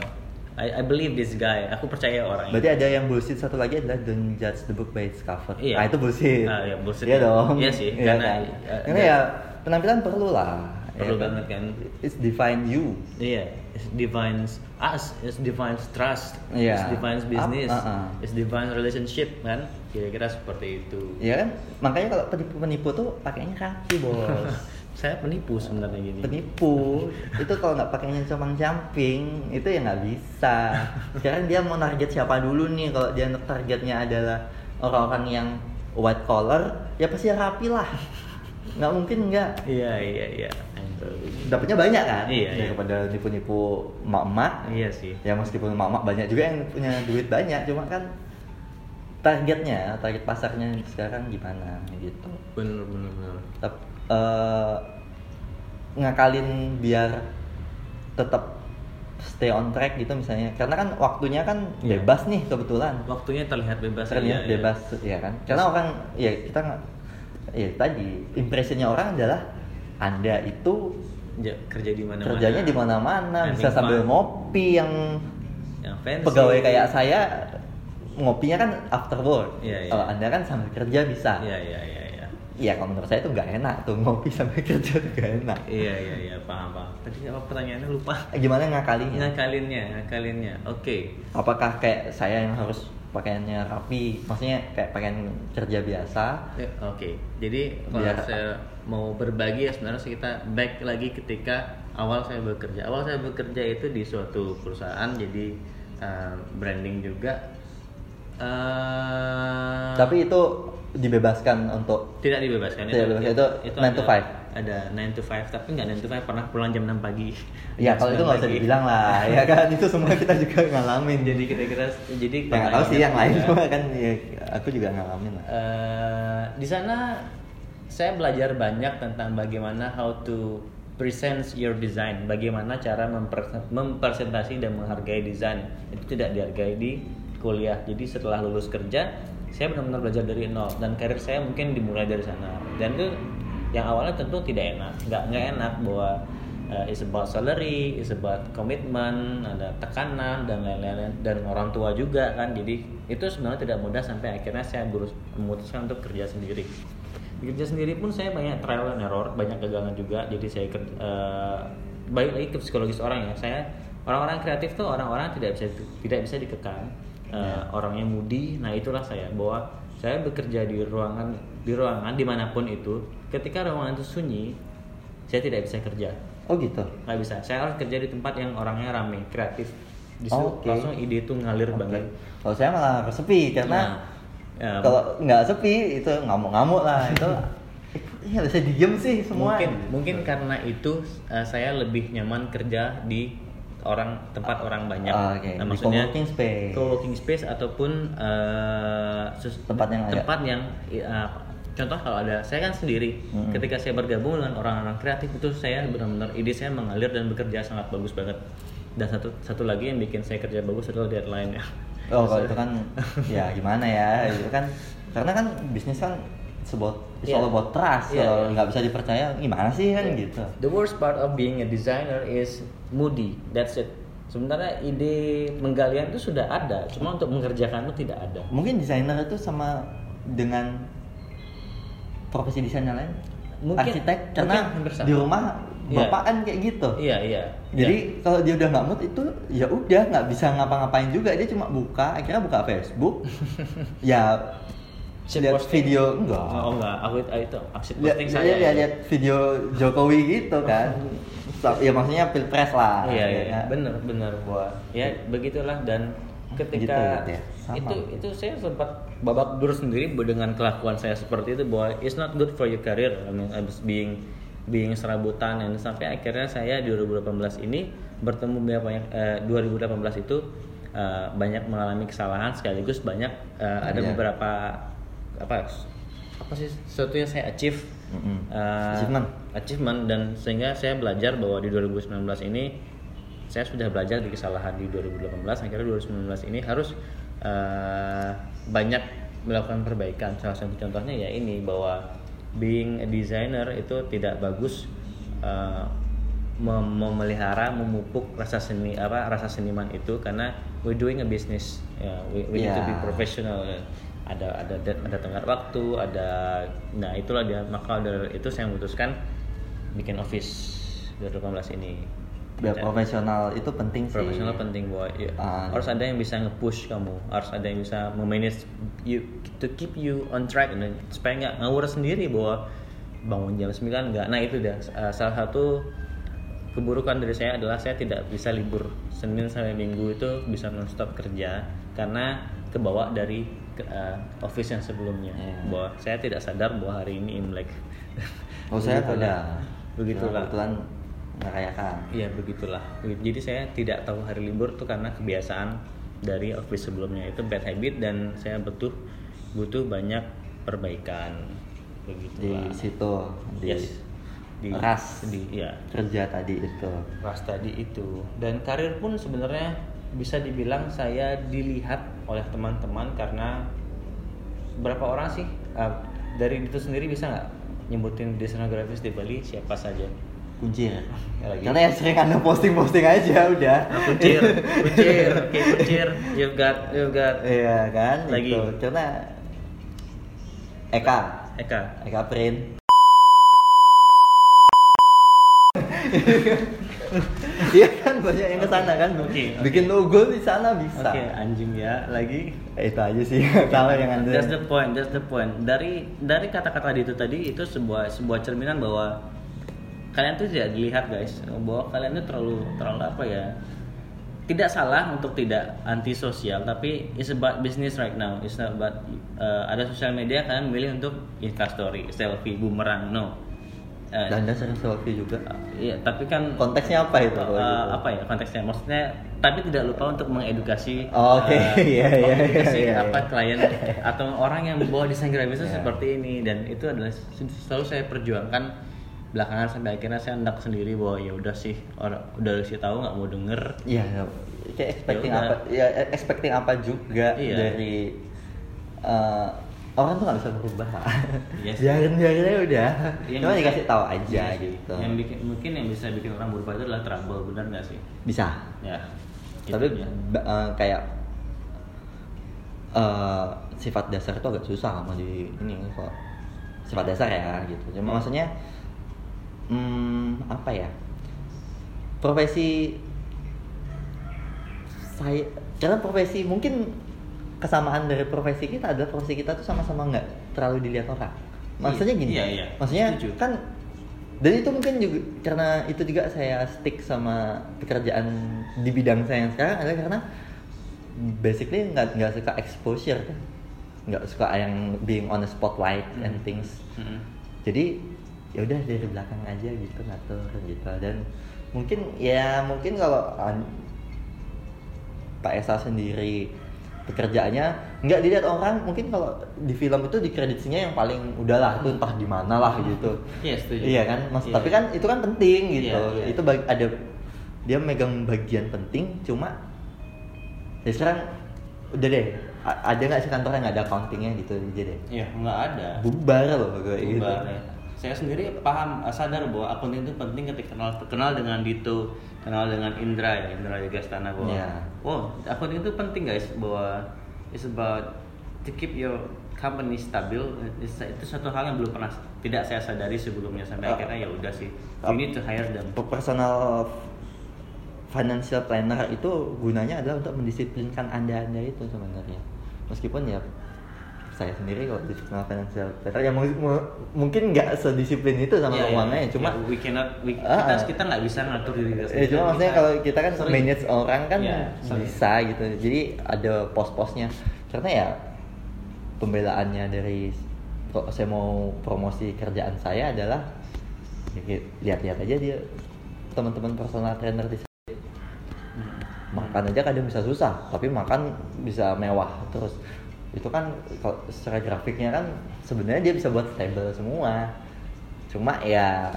I, I believe this guy. Aku percaya orang Berarti ada yang bullshit satu lagi adalah don't judge the book by its cover. Iya. Nah itu bullshit. Ah, iya, bullshit. Iya dong. Iya sih, Iya karena, kan? eh, Karena ya penampilan perlu lah. Perlu ya banget kan. It's define you. Iya, it defines us, it defines trust, Iya. it defines business, Ap- uh-uh. it defines relationship kan. Kira-kira seperti itu. Iya kan? Makanya kalau penipu-penipu tuh pakainya kaki bos. (laughs) Saya penipu sebenarnya gini. Penipu itu kalau nggak pakainya comang camping itu ya nggak bisa. Sekarang dia mau target siapa dulu nih? Kalau dia targetnya adalah orang-orang yang white collar, ya pasti rapi lah. Nggak mungkin nggak. Iya iya iya. Dapatnya banyak kan? Iya, iya. Daripada nipu-nipu emak-emak. Iya sih. Ya meskipun emak-emak banyak juga yang punya duit banyak, cuma kan targetnya, target pasarnya sekarang gimana gitu. Bener bener bener. tetap eh, ngakalin biar tetap stay on track gitu misalnya karena kan waktunya kan Iya. bebas nih kebetulan Waktunya terlihat bebas. terlihat iya, iya. bebas ya kan karena orang ya kita nggak ya tadi impressionnya orang adalah anda itu Ja, kerja di mana-mana. kerjanya di mana-mana Having bisa sambil fun. ngopi yang Yang fancy. pegawai kayak saya ngopinya kan after work Iya, iya. kalau anda kan sambil kerja bisa Iya iya iya iya. Kalau menurut saya tuh nggak enak tuh ngopi sambil (laughs) kerja tuh nggak enak Iya iya iya paham paham. Tadi apa pertanyaannya lupa. gimana ngakalinya Ngakalinnya, ngakalinnya. Oke. apakah kayak saya yang harus pakaiannya rapi maksudnya kayak pakaian kerja biasa Ya, Oke, jadi kalau Biar- saya mau berbagi ya sebenarnya kita back lagi ketika awal saya bekerja. Awal saya bekerja itu di suatu perusahaan jadi uh, branding juga. Uh, tapi itu dibebaskan untuk tidak dibebaskan Tidak dibebaskan, itu 9 to ada- 5? Ada 9 to 5 tapi nggak 9 to 5 pernah pulang jam 6 pagi. ya kalau itu 9 nggak usah dibilang lah (laughs) ya kan itu semua kita juga ngalamin Jadi kira-kira jadi ya nggak tahu sih yang lain semua kan ya, aku juga ngalamin lah Eh, di sana saya belajar banyak tentang bagaimana how to present your design, bagaimana cara memper- mempresentasi dan menghargai desain. Itu tidak dihargai di kuliah. Jadi setelah lulus kerja, saya benar-benar belajar dari nol dan karir saya mungkin dimulai dari sana. Dan itu yang awalnya tentu tidak enak, nggak nggak enak bahwa uh, it's about salary, it's about komitmen, ada tekanan dan lain-lain dan orang tua juga kan. Jadi itu sebenarnya tidak mudah sampai akhirnya saya berus- memutuskan untuk kerja sendiri. Di kerja sendiri pun saya banyak trial and error, banyak kegagalan juga. Jadi saya uh, balik lagi ke psikologis orang ya. Saya orang-orang kreatif tuh orang-orang tidak bisa tidak bisa dikekang. Uh, orangnya moody, nah itulah saya bahwa saya bekerja di ruangan di ruangan di mana pun itu. Ketika ruangan itu sunyi, saya tidak bisa kerja. Oh gitu? Nggak bisa. Saya harus kerja di tempat yang orangnya rame kreatif. Di situ Oke. langsung ide itu ngalir Oke. banget. Kalau saya malah sepi karena Nah, ya, kalau nggak sepi itu ngamuk-ngamuk lah. Itu (laughs) ya bisa diem sih semua. Mungkin mungkin karena itu eh, saya lebih nyaman kerja di orang tempat orang banyak Ah, oke. Nah, maksudnya co-working space. co-working space ataupun sus- Tempat yang ada. tempat yang eh, contoh kalau ada saya kan sendiri Mm-mm. ketika saya bergabung dengan orang-orang kreatif itu saya benar-benar ide saya mengalir dan bekerja sangat bagus banget dan satu satu lagi yang bikin saya kerja bagus adalah deadline ya oh kalau (laughs) itu kan ya gimana ya itu kan karena kan bisnis kan sebot it's Iya. all about trust Iya, kalau iya. nggak bisa dipercaya gimana sih kan gitu The worst part of being a designer is moody. That's it. Sebenarnya ide penggalian itu sudah ada, cuma untuk mengerjakan itu tidak ada. mungkin desainer itu sama dengan profesi desain yang lain Mungkin- arsitek mungkin karena sama. di rumah Iya. bapak kan kayak gitu Iya iya. jadi kalau dia udah nggak mood itu ya udah nggak bisa ngapa-ngapain juga dia cuma buka akhirnya buka Facebook (laughs) ya lihat posting. video enggak Ya. oh enggak, aku itu itu aksi lihat posting saya lihat, lihat video Jokowi gitu kan ya maksudnya pilpres lah Iya ya iya, kan? bener bener buat ya begitulah dan ketika Gitu, gitu ya. Sama. itu itu saya sempat babak belur sendiri dengan kelakuan saya seperti itu bahwa it's not good for your career I mean I was being being serabutan dan sampai akhirnya saya di 2018 ini bertemu banyak eh, 2018 itu eh, banyak mengalami kesalahan sekaligus banyak eh, ada Iya. beberapa apa apa sih sesuatu yang saya achieve Mm-mm. eh, Achievement. achievement dan sehingga saya belajar bahwa di 2019 ini saya sudah belajar di kesalahan di 2018 akhirnya 2019 ini harus eh, banyak melakukan perbaikan salah satu contohnya ya ini bahwa being a designer itu tidak bagus mem- memelihara memupuk rasa seni apa rasa seniman itu karena we doing a business ya we, we need to be Yeah. professional ada ada ada tenggat waktu ada nah itulah dia. Maka dari itu saya memutuskan bikin office 2018 ini. Biar Ya, profesional itu penting sih. profesional penting bahwa ya, Ah. harus ada yang bisa nge-push kamu. Harus ada yang bisa memanage you to keep you on track. Dan supaya nggak ngawur sendiri bahwa bangun jam 9 nggak. Nah itu dah uh, salah satu keburukan dari saya adalah saya tidak bisa libur. Senin sampai Minggu itu bisa nonstop kerja karena kebawa dari uh, office yang sebelumnya. Iya. bahwa saya tidak sadar bahwa hari ini Imlek. (laughs) Oh saya ada begitulah. Kebetulan merayakan. Iya begitulah. Jadi saya tidak tahu hari libur tuh karena kebiasaan dari office sebelumnya itu bad habit dan saya butuh butuh banyak perbaikan. Di begitulah. situ di Yes. Di ras di ya kerja tadi itu. Ras tadi itu. Dan karir pun sebenarnya bisa dibilang saya dilihat oleh teman-teman karena berapa orang sih? Uh, dari itu sendiri bisa nggak nyebutin desainer grafis di Bali siapa saja? Kuncir Ya, lagi. karena ya sering anda posting posting aja udah. Kuncir kuncir (laughs) oke kuncir you've got you've got. Iya kan? Lagi. itu karena Eka. Eka. Eka Print (laughs) Iya kan banyak yang ke sana kan? Oke, oke. bikin logo di sana bisa. Oke anjing ya lagi. Eh, itu aja sih (laughs) kalau yang anda. That's the point that's the point. Dari dari kata-kata itu tadi itu sebuah sebuah cerminan bahwa kalian tuh tidak dilihat guys. Bahwa kalian itu terlalu terlalu apa ya tidak salah untuk tidak anti sosial tapi it's about business right now. It's not about uh, ada sosial media kalian memilih untuk instastory selfie bumerang no Uh, dan anda sering selfie juga Iya, tapi kan konteksnya apa itu Uh, gitu? apa ya konteksnya? Maksudnya, tapi tidak lupa untuk mengedukasi, Oh, oke. uh, (laughs) Iya, iya, mengedukasi iya, iya, apa iya. klien (laughs) atau orang yang membawa desain grafis Iya. seperti ini dan itu adalah selalu saya perjuangkan belakangan sampai akhirnya saya hendak sendiri bahwa ya udah sih orang udah sih tahu nggak mau denger Iya, kayak expecting Ya udah. apa? Ya expecting apa juga Iya. dari eh, orang tuh nggak bisa berubah. Yes. Biarin biarin aja udah. Yang Cuma bisa- dikasih tahu aja Yes. gitu. Yang bikin mungkin yang bisa bikin orang berubah itu adalah trouble, benar nggak sih? Bisa. Ya. Tapi gitu ya. ba- eh, kayak eh, sifat dasar itu agak susah sama di ini kok. Sifat dasar ya gitu. Cuma Hmm. maksudnya hmm, apa ya? Profesi saya karena profesi mungkin kesamaan dari profesi kita adalah profesi kita tuh sama-sama nggak terlalu dilihat orang. Maksudnya Iya, gini. iya, iya. Maksudnya Setuju. kan dan itu mungkin juga karena itu juga saya stick sama pekerjaan di bidang saya yang sekarang adalah karena basically nggak nggak suka exposure kan nggak suka yang being on the spotlight and Hmm. things Mm-mm. jadi ya udah dari belakang aja gitu ngatur gitu dan mungkin ya mungkin kalau Pak Esa sendiri pekerjaannya nggak dilihat orang mungkin kalau di film itu di kreditnya yang paling udahlah itu entah di mana lah gitu Iya, setuju. iya kan mas Iya. tapi kan itu kan penting gitu Iya, iya. itu ada dia megang bagian penting cuma ya sekarang udah deh ada nggak sih kantor yang nggak ada accountingnya gitu aja deh ya nggak ada bubar loh kayak gitu Bubar, ya. Saya sendiri paham, eh, sadar bahwa akunting itu penting ketika kenal kenal dengan Dito, kenal dengan Indra ya, Indra juga Gastana bahwa, Iya. wow, akunting itu penting guys, bahwa it's about to keep your company stabil. Itu satu hal yang belum pernah tidak saya sadari sebelumnya sampai Ah. akhirnya ya udah sih, Ah. you need to hire them. personal financial planner itu gunanya adalah untuk mendisiplinkan anda-anda itu sebenarnya. Meskipun ya saya sendiri kalau di personal financial planner ya mu- mungkin nggak sedisiplin itu sama Iya, iya. keuangannya, cuma Ya, we cannot, we- Ah, kita kita nggak bisa ngatur diri kita Ya, sendiri. cuma maksudnya kalau kita kan sering- manage orang kan Iya, sering. bisa gitu. Jadi ada pos-posnya. Karena ya pembelaannya dari pro- saya mau promosi kerjaan saya adalah ya, lihat-lihat aja dia teman-teman personal trainer di Hmm. makan aja kadang bisa susah, tapi makan bisa mewah terus. Itu kan kalau secara grafiknya kan sebenarnya dia bisa buat stable semua. Cuma ya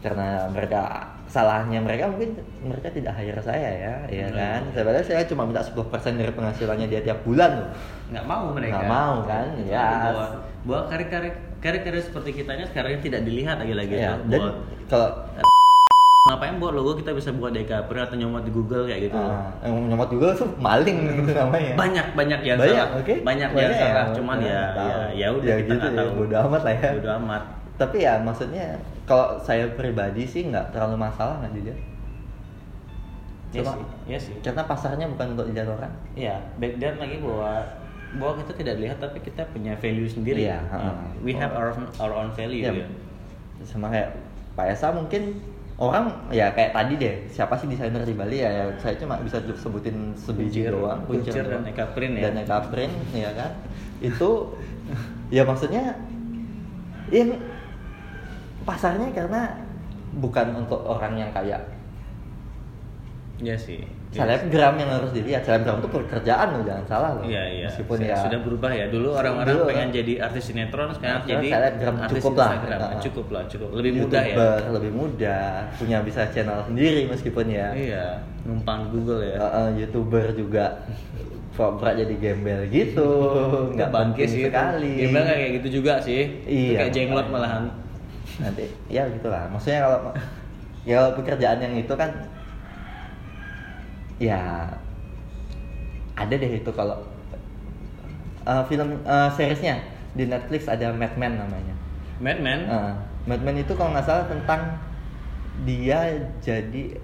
karena mereka salahnya mereka mungkin mereka tidak hire saya ya, ya Hmm. kan. Sebenarnya saya cuma minta 10% dari penghasilannya dia tiap bulan loh. nggak mau mereka Nggak mau, kan? Ya. bahwa bahwa karir-karir karir-karir seperti kitanya sekarang tidak dilihat lagi-lagi Ya, tuh. dan kalau ngapain buat logo kita bisa buat DKP atau nyomot di Google kayak gitu ah, yang nyomot Google tuh maling gitu namanya. banyak banyak yang Banyak, salah oke. banyak, Banyak yang ya, salah cuman ya, ya ya ya udah Ya kita gitu ya, tahu bodo amat lah ya. bodo amat Tapi ya maksudnya kalau saya pribadi sih nggak terlalu masalah nggak jujur. ya Cuma- sih ya sih Karena pasarnya bukan untuk dilihat orang. Iya, back then lagi bahwa bahwa kita tidak lihat tapi kita punya value sendiri. Iya, Hmm. heeh. We have our our own value Iya. ya. Sama kayak Pak Esa mungkin orang ya kayak tadi deh siapa sih desainer di Bali ya, ya saya cuma bisa sebutin sebiji doang Kuncir dan. Eka Print ya. dan Eka Print ya kan itu ya maksudnya yang pasarnya karena bukan untuk orang yang kayak Iya sih. Iya. selebgram yang harus dilihat selebgram itu pekerjaan loh jangan salah loh Iya iya. meskipun ya sudah berubah ya. Dulu orang-orang Dulu, pengen jadi artis sinetron sekarang jadi selebgram artis cukup lah. Cukup lah, cukup. Lebih mudah ya. Lebih mudah punya bisa channel sendiri meskipun ya Iya, numpang Google ya. Uh, uh, youtuber juga pura jadi gembel gitu nggak bangkit penting sih sekali nggak kayak gitu juga sih. Iya, Kayak jenglot malahan. nanti ya gitulah maksudnya kalau ya pekerjaan yang itu kan ya ada deh itu kalau uh, film uh, seriesnya di Netflix ada Mad Men namanya Madman. Uh, Mad Men itu kalau nggak salah tentang dia jadi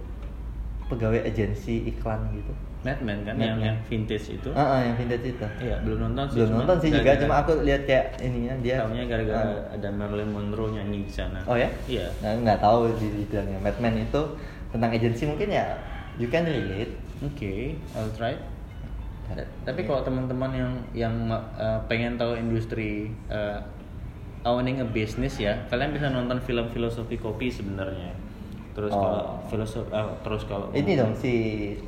pegawai agensi iklan gitu Madman kan Mad yang Men. yang vintage itu. Uh, uh, yang vintage itu Iya, belum nonton sih. belum cuman nonton sih juga cuma aku lihat kayak ininya dia Tahunya gara-gara uh, ada Marilyn Monroe nyanyi di sana. oh ya Iya. nah, nggak tahu di detailnya Mad Men itu tentang agensi mungkin ya you can relate Oke, I'll try. Tapi kalau teman-teman yang yang uh, pengen tahu industri uh, owning a business ya, kalian bisa nonton film filosofi kopi sebenarnya. Terus Oh. kalau filosofi, terus kalau ini dong si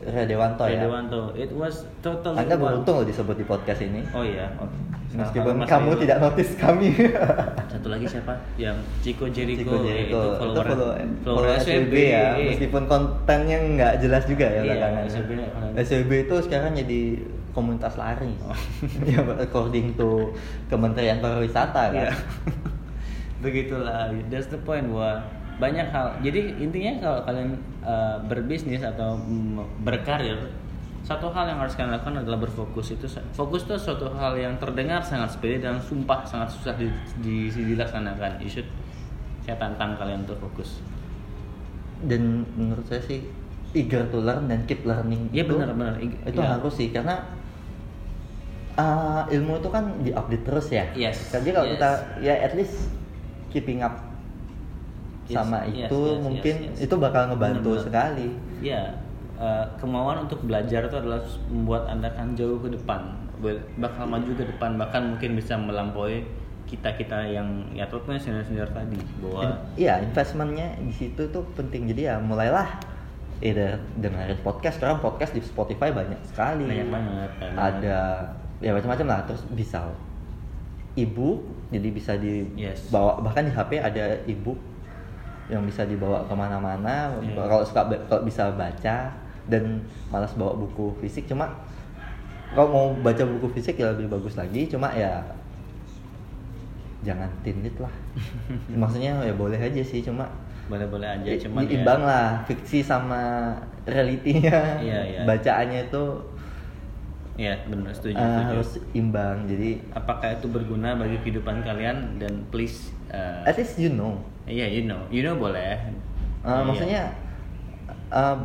Ria Dewanto ya Dewanto, it was totally anda beruntung loh disebut di podcast ini Oh iya. Oh. meskipun Mas kamu Rio. tidak notice kami (laughs) Satu lagi siapa? Yang Chico Jericho, Chico eh, Jericho. itu itu follower, follow, follower SWB ya meskipun kontennya nggak jelas juga ya Iya, belakangan SWB pernah. SWB itu sekarang jadi komunitas lari Oh. (laughs) ya according to Kementerian Pariwisata kan Iya. (laughs) Begitulah, that's the point bahwa banyak hal. Jadi intinya kalau kalian uh, berbisnis atau berkarir, satu hal yang harus kalian lakukan adalah berfokus. Itu fokus itu suatu hal yang terdengar sangat sepele dan sumpah sangat susah di, di- dilaksanakan. You should saya tantang kalian untuk fokus. dan menurut saya sih eager to learn dan keep learning itu benar-benar. Ig- itu iya. harus sih karena uh, ilmu itu kan diupdate terus ya Yes, jadi kalau yes. kita ya at least keeping up Yes, sama yes, itu yes, mungkin yes, yes. itu bakal ngebantu Benar-benar. sekali Ya, uh, kemauan untuk belajar itu adalah membuat anda kan jauh ke depan, bakal maju ke depan, bahkan mungkin bisa melampaui kita kita yang ya terutama senior senior tadi bahwa Iya, investmentnya di situ tuh penting. Jadi ya mulailah either dengerin podcast. Sekarang podcast di Spotify banyak sekali. banyak banget kan. Ada ya macam-macam lah. Terus bisa ebook, jadi bisa Yes. dibawa bahkan di HP ada ebook yang bisa dibawa ke mana-mana. Iya. Kalau suka kalau bisa baca dan malas bawa buku fisik, cuma kalau mau baca buku fisik ya lebih bagus lagi. Cuma ya jangan tinlit lah. (laughs) Maksudnya ya boleh aja sih, cuma boleh-boleh aja cuman diimbang ya, lah fiksi sama realitinya Iya, iya. bacaannya itu ya benar setuju, uh, setuju. harus imbang jadi apakah itu berguna bagi kehidupan kalian dan please uh, at least you know iya you know you know boleh Uh, Iya. maksudnya uh,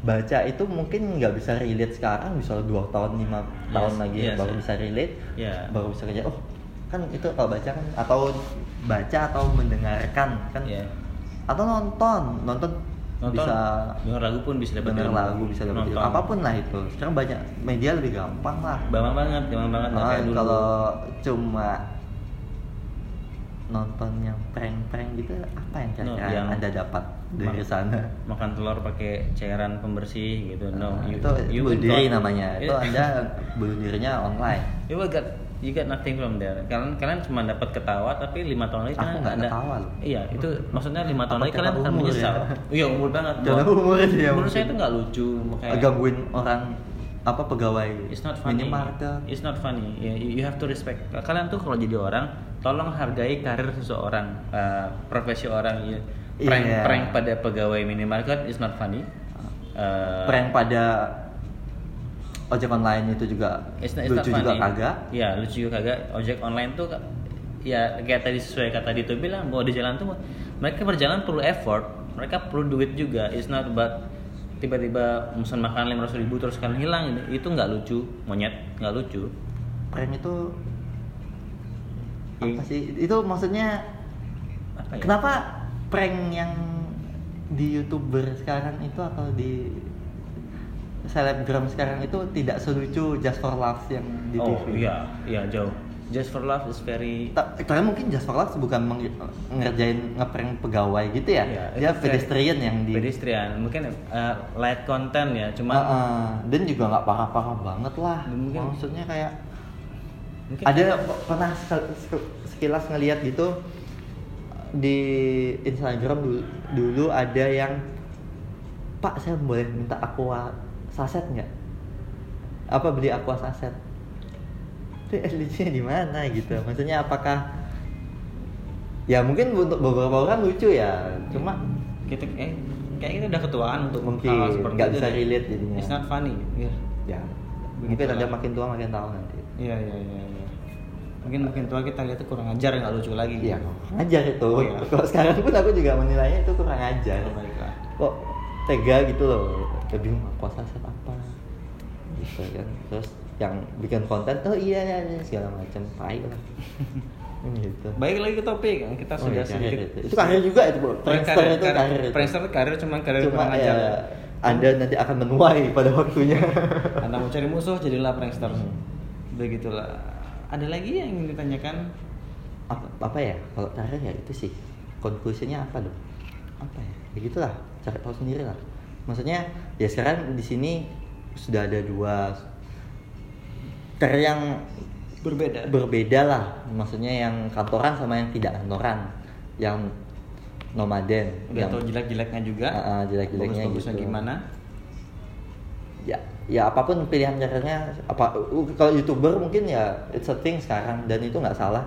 baca itu mungkin nggak bisa relate sekarang bisa dua tahun lima Yes, tahun lagi yes, baru yes. bisa relate Iya. baru bisa kerja oh kan itu kalau baca kan atau baca atau mendengarkan kan Iya. atau nonton nonton, nonton? Bisa. Denger lagu pun bisa dapat denger lagu bisa dapat ilmu. apa pun lah itu. Sekarang banyak media lebih gampang lah. Gampang banget gampang banget. Nah, kayak dulu. kalau cuma nonton yang prank-prank gitu apa yang No, kira-kira yang- anda dapat dari sana? makan telur pakai cairan pembersih gitu. No Nah, you, itu you bunuh diri namanya. Itu (laughs) anda bunuh dirinya online. You will get you get nothing from there kalian kalian cuma dapat ketawa tapi lima tahun lagi kalian nggak anda ketawa loh. iya itu maksudnya lima tahun lagi kalian akan umur menyesal ya? iya umur banget Bahwa- umur ya, menurut saya itu nggak lucu kayak gangguin orang apa pegawai It's not funny. minimarket It's not funny. Ya, You, have to respect. Kalian tuh kalau jadi orang, tolong hargai karir seseorang, uh, profesi orang. Ya. Prank, Iya. prank pada pegawai minimarket is not funny. Uh, prank pada ojek online itu juga it's not, it's lucu juga kagak Iya, lucu juga kagak. Ojek online tuh ya kayak tadi sesuai kata Dito bilang bahwa di jalan tuh mereka berjalan perlu effort, mereka perlu duit juga. It's not about tiba-tiba pesan makan lima ribu terus kalian hilang itu nggak lucu monyet nggak lucu prank itu Iya. apa sih itu maksudnya Apa ya? kenapa prank yang di youtuber sekarang itu atau di selebgram sekarang itu tidak selucu Just for Laughs yang di oh TV iya iya jauh. Just for Love is very Ta- Karena mungkin Just for Laughs bukan ngerjain ngeprank pegawai gitu ya? Iya, dia pedestrian yang di pedestrian. Mungkin uh, light content ya cuma Ah, ah. dan juga nggak parah-parah banget lah. Mungkin- maksudnya kayak mungkin ada pernah sekilas ngelihat gitu di Instagram dulu, dulu ada yang Pak saya boleh minta aqua saset nggak apa beli aqua saset itu lucunya di mana gitu maksudnya apakah ya mungkin untuk beberapa orang lucu ya cuma kita eh kayak kita udah ketuaan untuk Mungkin, hal seperti nggak itu bisa relate jadinya. it's not funny ya ya mungkin Begitulah. ada makin tua makin tahu nanti iya iya iya iya. mungkin makin tua kita lihat tuh kurang ajar nggak lucu lagi Iya, kurang ajar itu. Oh, iya. (laughs) Kalau sekarang pun aku juga menilainya itu kurang ajar. Oh. Kok tega gitu loh. Ya bingung puasa set apa. Gitu kan. Terus yang bikin konten, oh iya iya, iya segala macam, tai lah. (laughs) gitu. baik lagi ke topik kita Oh, sudah iya, karir sedikit itu. Itu karir juga itu, Bu. Prankster Karir- itu karir- karir itu. prankster karir cuma karir Cuma kurang ya, Anda nanti akan menuai pada waktunya. (laughs) Anda mau cari musuh jadilah prankster. Hmm. Begitulah. Ada lagi yang ingin ditanyakan? apa, apa ya? Kalau karir ya itu sih. Konklusinya apa dong? Apa ya? Ya gitulah, cari tahu sendiri lah. Maksudnya ya sekarang di sini sudah ada dua karir yang Berbeda. berbeda lah maksudnya yang kantoran sama yang tidak kantoran yang nomaden Udah yang tahu jelek-jeleknya juga. Ah, ah, jelek-jeleknya Bagus-bagusnya gitu. gimana? ya ya apa pun pilihan karirnya apa uh, kalau youtuber mungkin ya it's a thing sekarang dan itu nggak salah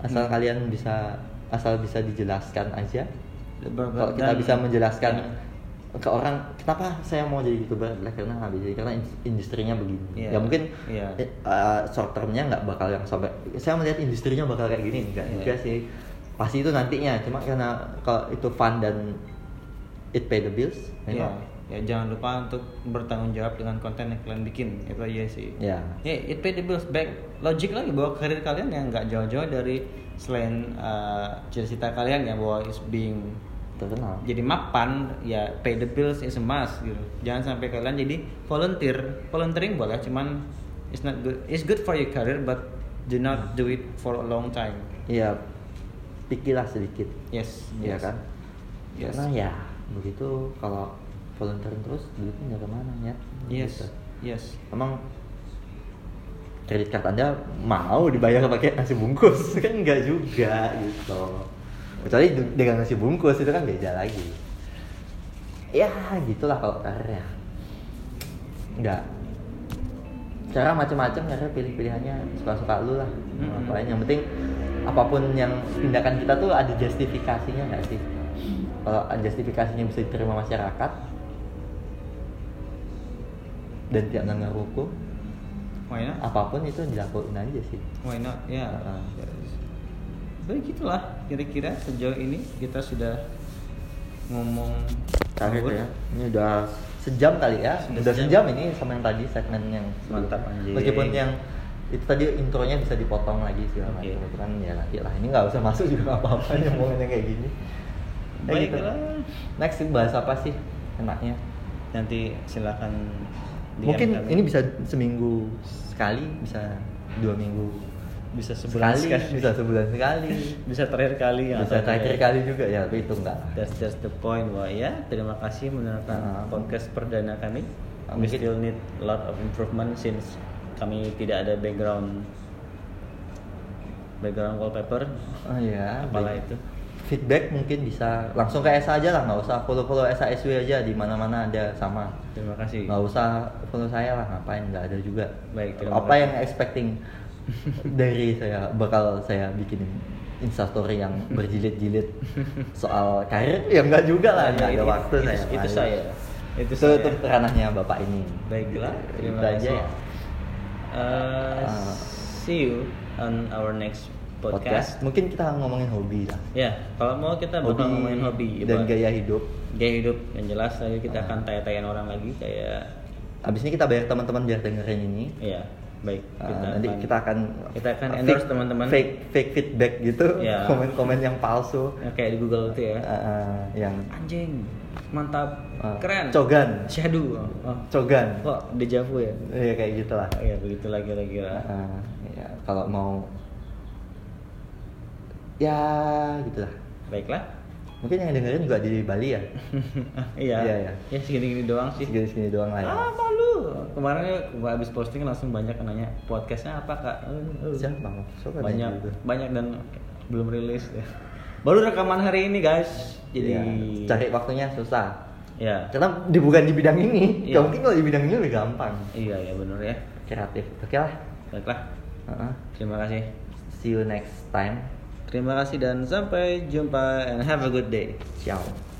asal Hmm. kalian bisa asal bisa dijelaskan aja kalau kita bisa menjelaskan Ya. Ke orang kenapa saya mau jadi youtuber adalah karena nggak bisa karena in- industrinya begini Iya. ya mungkin Iya. eh, uh, short termnya nggak bakal yang sampai saya melihat industrinya bakal kayak gini enggak Iya. juga sih pasti itu nantinya cuma karena kalau itu fun dan it pay the bills Ya, memang. ya jangan lupa untuk bertanggung jawab dengan konten yang kalian bikin. Itu aja sih. ya Ya, it pay the bills back. Logik lagi bahwa karir kalian yang nggak jauh-jauh dari selain uh, cita-cita kalian ya bahwa is being terkenal jadi mapan ya pay the bills is a must gitu jangan sampai kalian jadi volunteer volunteering boleh cuman it's not good it's good for your career but do not do it for a long time Iya, pikirlah sedikit, yes Iya yes. kan? yes Karena ya begitu kalau volunteer terus duitnya nggak ke mana ya. yes Gitu. yes Emang kredit card anda mau dibayar pakai nasi bungkus (laughs) kan enggak juga gitu. Kecuali dengan nasi bungkus itu kan beda lagi. Ya gitulah kalau karir ya. Enggak. Cara macam-macam karena pilih-pilihannya suka-suka lu lah. Mm-mm. Ngapain yang penting apa pun yang tindakan kita tuh ada justifikasinya nggak sih? Kalau justifikasinya bisa diterima masyarakat dan tidak melanggar hukum, why not apa pun itu dilakuin aja sih. why not ya Heeh. Begitulah kira-kira sejauh ini kita sudah ngomong Karir ngawur. ya. Ini udah sejam kali ya. Sudah Udah, sejam. sejam. ini sama yang tadi segmen yang. Mantap, anjing. Meskipun yang itu tadi intronya bisa dipotong lagi sih macam itu kan ya nanti lah ini nggak usah masuk juga nggak apa-apa ngomongin kayak gini Ya gitu. Next bahas apa sih enaknya nanti silakan mungkin kami. ini bisa seminggu sekali bisa dua minggu bisa sebulan sekali, sekali bisa sebulan sekali (laughs) bisa terakhir kali ya bisa terakhir kali juga ya tapi itu enggak That's just the point wah ya terima kasih mendengarkan Ah. podcast perdana kami. Ah, We mungkin- still need a lot of improvement since kami tidak ada background background wallpaper. oh ya Apalah baik. itu. feedback mungkin bisa langsung ke SA aja lah nggak usah follow follow SA SW aja di mana mana ada sama Terima kasih. nggak usah follow saya lah ngapain nggak ada juga Baik, terima apa kasih. yang expecting dari saya bakal saya bikin instastory yang (laughs) berjilid-jilid soal karir ya enggak juga lah nggak ada waktu itu, saya Itu saya. Itu saya. itu ranahnya bapak ini Baiklah, terima Itu aja kasih. ya Uh, Ah. see you on our next podcast. mungkin kita ngomongin hobi lah Ya, kalau mau kita bakal ngomongin hobi dan gaya hidup gaya hidup yang jelas. Nanti kita Ah. akan tanya-tanya orang lagi kayak abis ini kita bayar teman-teman biar dengerin ini Iya, baik. Uh, nanti kita akan kita akan endorse teman-teman. fake fake feedback gitu Ya. komen-komen yang palsu Ya, kayak di Google itu ya. Uh, uh, yang Anjing, mantap, uh, keren. cogan Syahdu. Oh, cogan kok dejavu ya? ya kayak gitulah Ya begitulah kira-kira. Uh, ya kalau mau ya gitulah Baiklah. Mungkin yang dengerin juga di Bali ya (laughs) iya. Iya, iya. Ya segini-gini doang sih. segini segini doang lah ya Ah, malu. Kemarin ya, gua habis posting langsung banyak yang nanya podcastnya apa kak? Siapa siapa banyak gitu? banyak dan belum rilis ya. Baru rekaman hari ini guys. Jadi Ya, cari waktunya susah ya. karena di bukan di bidang ini Iya. Gak mungkin kalau di bidang ini lebih gampang Iya ya benar ya. kreatif oke lah Baiklah. Uh-uh. Terima kasih. see you next time Terima kasih dan sampai jumpa and have a good day. ciao